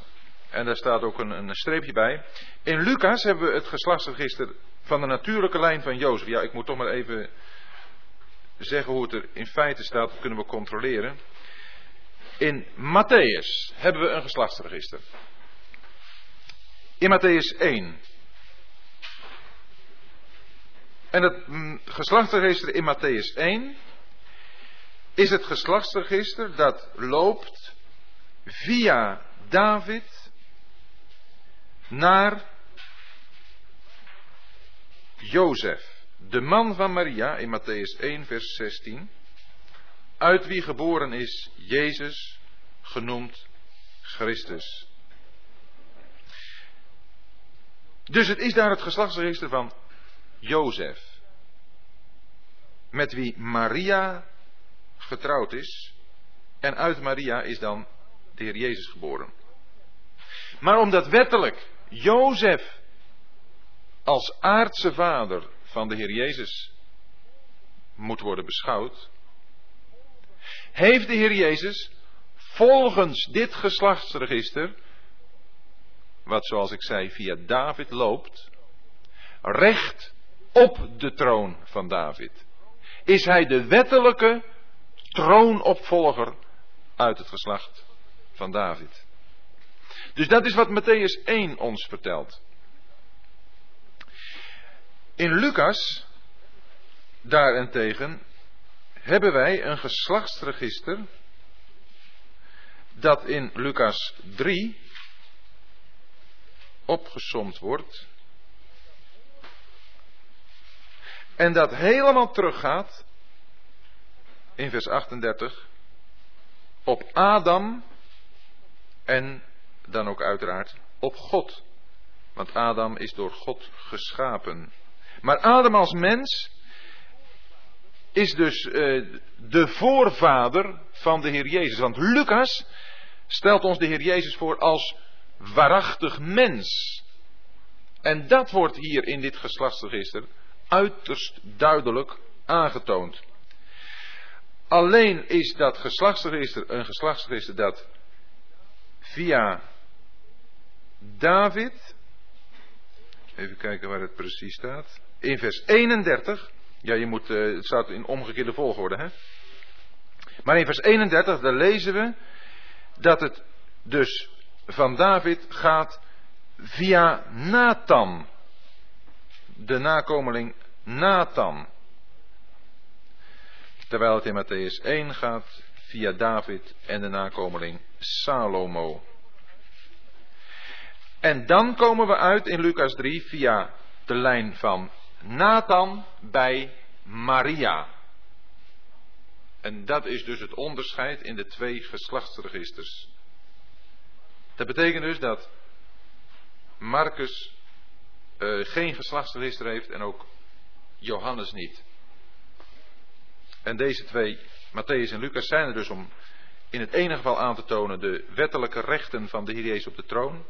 en daar staat ook een, een streepje bij. In Lucas hebben we het geslachtsregister van de natuurlijke lijn van Jozef. Ja, ik moet toch maar even zeggen hoe het er in feite staat, dat kunnen we controleren. In Matthäus hebben we een geslachtsregister. In Matthäus 1. En het mm, geslachtsregister in Matthäus 1 is het geslachtsregister dat loopt via David naar Jozef, de man van Maria in Matthäus 1, vers 16, uit wie geboren is Jezus, genoemd Christus. Dus het is daar het geslachtsregister van Jozef, met wie Maria getrouwd is, en uit Maria is dan de Heer Jezus geboren. Maar omdat wettelijk Jozef als aardse vader van de Heer Jezus moet worden beschouwd, heeft de Heer Jezus volgens dit geslachtsregister, wat zoals ik zei via David loopt, recht op de troon van David. Is hij de wettelijke troonopvolger uit het geslacht van David. Dus dat is wat Matthäus 1 ons vertelt. In Lucas, daarentegen, hebben wij een geslachtsregister dat in Lucas 3 opgesomd wordt. En dat helemaal teruggaat in vers 38 op Adam en dan ook uiteraard op God. Want Adam is door God geschapen. Maar Adam als mens is dus uh, de voorvader van de Heer Jezus. Want Lucas stelt ons de Heer Jezus voor als waarachtig mens. En dat wordt hier in dit geslachtsregister uiterst duidelijk aangetoond. Alleen is dat geslachtsregister een geslachtsregister dat via David, even kijken waar het precies staat, in vers 31, ja je moet, uh, het staat in omgekeerde volgorde hè. Maar in vers 31, daar lezen we dat het dus van David gaat via Nathan, de nakomeling Nathan. Terwijl het in Matthäus 1 gaat via David en de nakomeling Salomo. En dan komen we uit in Lucas 3 via de lijn van Nathan bij Maria. En dat is dus het onderscheid in de twee geslachtsregisters. Dat betekent dus dat Marcus uh, geen geslachtsregister heeft en ook Johannes niet. En deze twee, Matthäus en Lucas, zijn er dus om in het ene geval aan te tonen de wettelijke rechten van de Heer Jezus op de troon.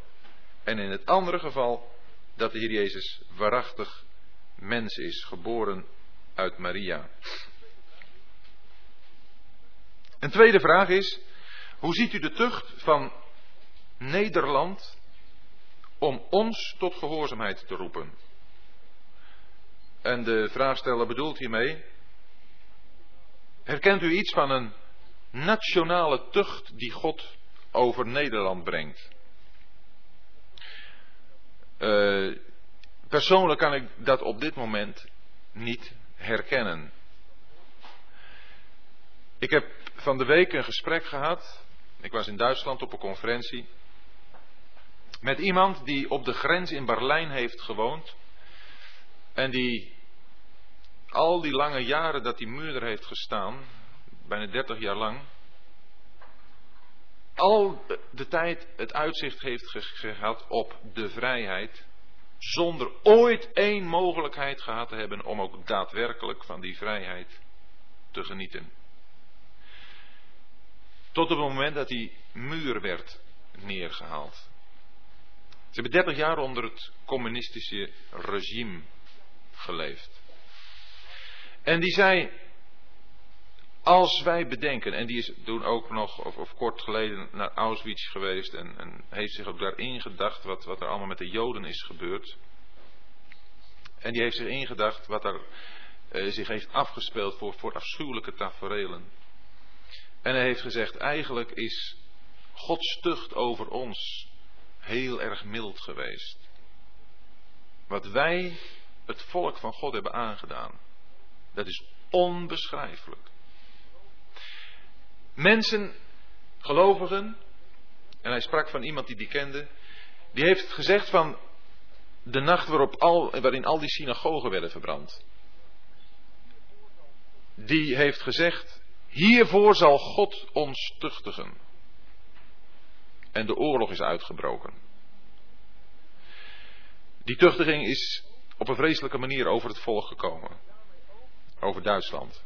En in het andere geval dat de Heer Jezus waarachtig mens is, geboren uit Maria. Een tweede vraag is, hoe ziet u de tucht van Nederland om ons tot gehoorzaamheid te roepen? En de vraagsteller bedoelt hiermee, herkent u iets van een nationale tucht die God over Nederland brengt? Uh, persoonlijk kan ik dat op dit moment niet herkennen. Ik heb van de week een gesprek gehad. Ik was in Duitsland op een conferentie. Met iemand die op de grens in Berlijn heeft gewoond. En die al die lange jaren dat die muur er heeft gestaan, bijna 30 jaar lang, al de tijd het uitzicht heeft gehad op de vrijheid, zonder ooit één mogelijkheid gehad te hebben om ook daadwerkelijk van die vrijheid te genieten. Tot op het moment dat die muur werd neergehaald. Ze hebben 30 jaar onder het communistische regime geleefd. En die zei, als wij bedenken, en die is toen ook nog, of, of kort geleden, naar Auschwitz geweest en, en, heeft zich ook daarin gedacht wat, wat er allemaal met de Joden is gebeurd. En die heeft zich ingedacht wat er uh, zich heeft afgespeeld voor, voor afschuwelijke taferelen. En hij heeft gezegd, eigenlijk is Gods tucht over ons heel erg mild geweest. Wat wij, het volk van God, hebben aangedaan, dat is onbeschrijfelijk. Mensen, gelovigen, en hij sprak van iemand die die kende, die heeft gezegd van de nacht waarop al, waarin al die synagogen werden verbrand. Die heeft gezegd, hiervoor zal God ons tuchtigen. En de oorlog is uitgebroken. Die tuchtiging is op een vreselijke manier over het volk gekomen. Over Duitsland.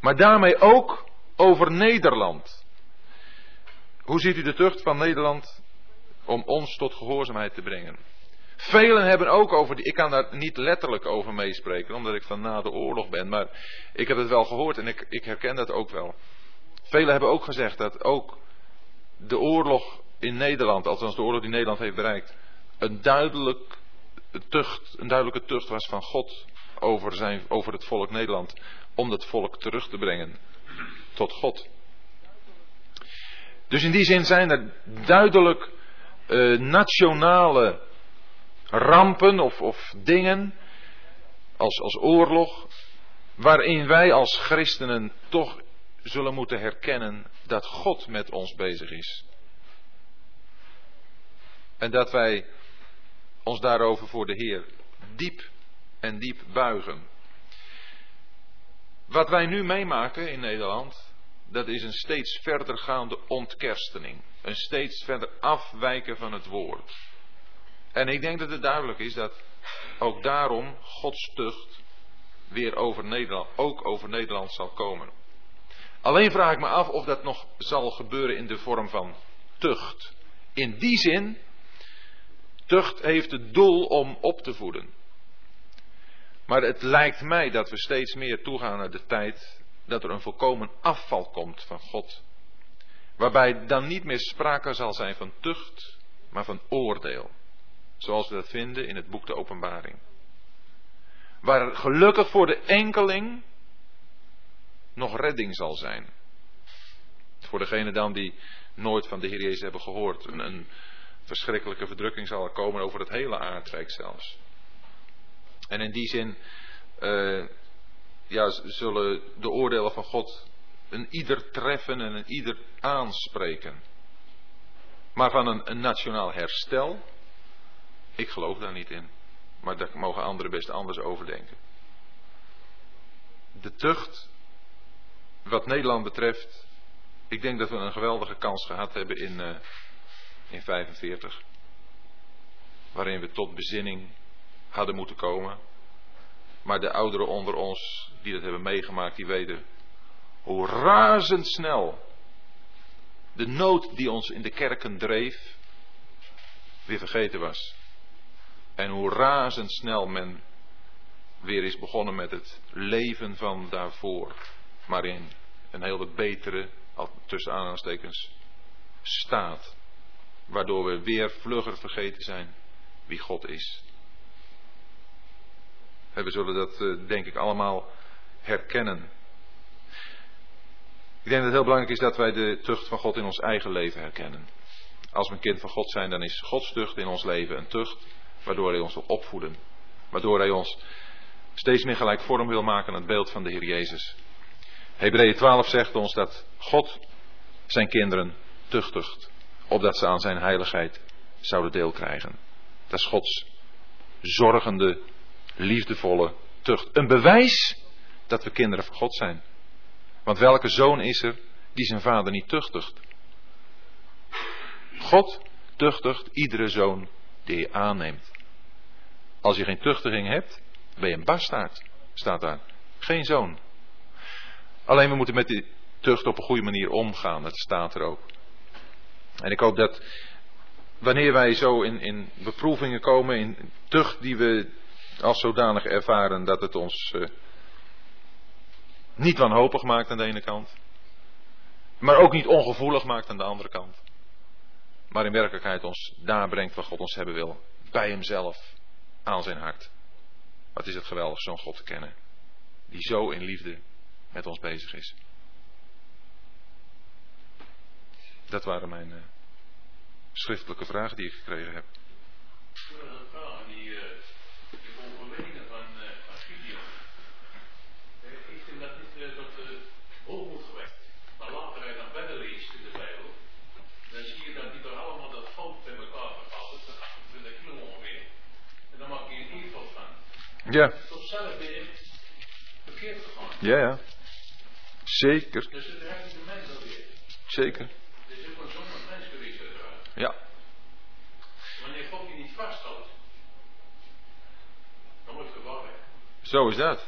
Maar daarmee ook over Nederland. Hoe ziet u de tucht van Nederland om ons tot gehoorzaamheid te brengen? Velen hebben ook over die, ik kan daar niet letterlijk over meespreken, omdat ik van na de oorlog ben, maar ik heb het wel gehoord en ik, ik herken dat ook wel. Velen hebben ook gezegd dat ook de oorlog in Nederland, althans de oorlog die Nederland heeft bereikt, een, duidelijk tucht, een duidelijke tucht was van God over, zijn, over het volk Nederland, om dat volk terug te brengen tot God. Dus in die zin zijn er duidelijk uh, nationale rampen of, of dingen, als, als oorlog, waarin wij als christenen toch zullen moeten herkennen dat God met ons bezig is. En dat wij ons daarover voor de Heer diep en diep buigen. Wat wij nu meemaken in Nederland, dat is een steeds verder gaande ontkerstening. Een steeds verder afwijken van het woord. En ik denk dat het duidelijk is dat ook daarom Gods tucht weer over Nederland, ook over Nederland zal komen. Alleen vraag ik me af of dat nog zal gebeuren in de vorm van tucht. In die zin, tucht heeft het doel om op te voeden. Maar het lijkt mij dat we steeds meer toegaan naar de tijd dat er een volkomen afval komt van God. Waarbij dan niet meer sprake zal zijn van tucht, maar van oordeel. Zoals we dat vinden in het boek de Openbaring. Waar gelukkig voor de enkeling nog redding zal zijn. Voor degene dan die nooit van de Heer Jezus hebben gehoord. Een, een verschrikkelijke verdrukking zal er komen over het hele aardrijk zelfs. En in die zin uh, ja, zullen de oordelen van God een ieder treffen en een ieder aanspreken. Maar van een, nationaal herstel, ik geloof daar niet in. Maar daar mogen anderen best anders over denken. De tucht wat Nederland betreft, ik denk dat we een geweldige kans gehad hebben in, uh, in 45. Waarin we tot bezinning hadden moeten komen. Maar de ouderen onder ons die dat hebben meegemaakt, die weten hoe razendsnel de nood die ons in de kerken dreef, weer vergeten was. En hoe razendsnel men weer is begonnen met het leven van daarvoor. Maar in een hele betere, tussen aanhalingstekens, staat. Waardoor we weer vlugger vergeten zijn wie God is. En we zullen dat eh, denk ik allemaal herkennen. Ik denk dat het heel belangrijk is dat wij de tucht van God in ons eigen leven herkennen. Als we een kind van God zijn, dan is Gods tucht in ons leven een tucht waardoor Hij ons wil opvoeden. Waardoor Hij ons steeds meer gelijk vorm wil maken aan het beeld van de Heer Jezus. Hebreeën 12 zegt ons dat God zijn kinderen tuchtigt, opdat ze aan zijn heiligheid zouden deel krijgen. Dat is Gods zorgende, liefdevolle tucht. Een bewijs dat we kinderen van God zijn. Want welke zoon is er die zijn vader niet tuchtigt? God tuchtigt iedere zoon die je aanneemt. Als je geen tuchtiging hebt, ben je een bastaard, staat daar. Geen zoon. Alleen we moeten met die tucht op een goede manier omgaan, dat staat er ook. En ik hoop dat wanneer wij zo in, in beproevingen komen, in tucht die we als zodanig ervaren, dat het ons uh, niet wanhopig maakt aan de ene kant, maar ook niet ongevoelig maakt aan de andere kant. Maar in werkelijkheid ons daar brengt wat God ons hebben wil, bij Hemzelf, aan zijn hart. Wat is het geweldig zo'n God te kennen, die zo in liefde met ons bezig is. Dat waren mijn uh, schriftelijke vragen die ik gekregen heb. Ja. Tot verkeerd gegaan. Ja, ja. Zeker. Dus het raakt de mens alweer. Zeker. Dus het wordt zonder uiteraard. Ja. Wanneer God je niet vasthoudt, dan wordt het gevaarlijk. Zo is dat.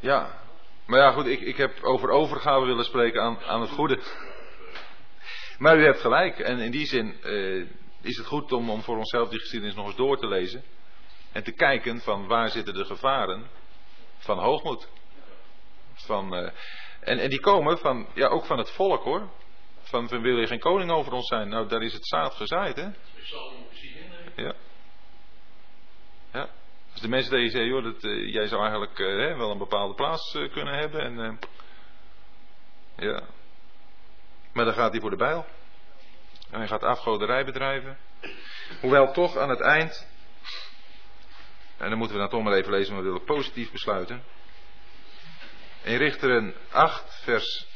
Ja. Maar ja, goed, ik, ik heb over overgave willen spreken aan, aan het goede. Maar u hebt gelijk. En in die zin uh, is het goed om, om voor onszelf die geschiedenis nog eens door te lezen. En te kijken van waar zitten de gevaren van hoogmoed. Van, uh, en, en die komen van, ja, ook van het volk hoor. Van, van wil je geen koning over ons zijn? Nou, daar is het zaad gezaaid hè. Ja. Ja. Dus de mensen die zeggen, joh, dat, uh, jij zou eigenlijk uh, wel een bepaalde plaats kunnen hebben. En, ja. Maar dan gaat hij voor de bijl. En hij gaat afgoderij bedrijven. Hoewel toch aan het eind en dan moeten we dan toch maar even lezen, maar we willen positief besluiten. In Richteren 8, vers.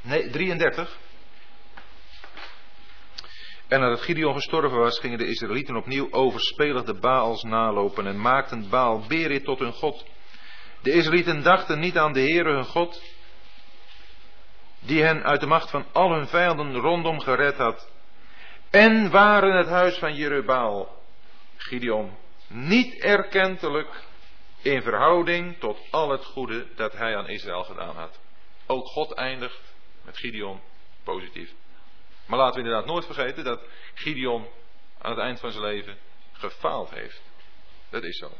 Nee, 33. En nadat Gideon gestorven was, gingen de Israëlieten opnieuw overspelig de Baals nalopen en maakten Baal Berit tot hun God. De Israëlieten dachten niet aan de Heere hun God, die hen uit de macht van al hun vijanden rondom gered had en waren het huis van Jerubaal, Gideon, niet erkentelijk in verhouding tot al het goede dat hij aan Israël gedaan had. Ook God eindigt met Gideon positief. Maar laten we inderdaad nooit vergeten dat Gideon aan het eind van zijn leven gefaald heeft. Dat is zo.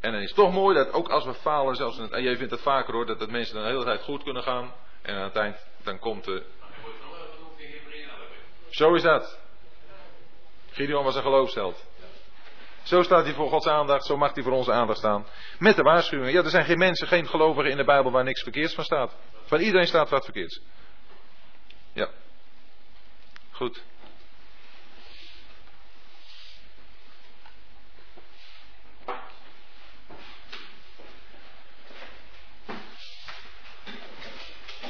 En dan is het toch mooi dat ook als we falen, zelfs, en jij vindt het vaker hoor, dat, dat mensen dan de hele tijd goed kunnen gaan. En aan het eind, dan komt de, zo is dat. Gideon was een geloofsheld. Zo staat hij voor Gods aandacht, zo mag hij voor onze aandacht staan. Met de waarschuwing. Ja, er zijn geen mensen, geen gelovigen in de Bijbel waar niks verkeerds van staat. Van iedereen staat wat verkeerds. Ja. Goed.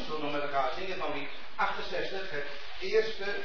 Zullen we met elkaar zingen van die 68, het eerste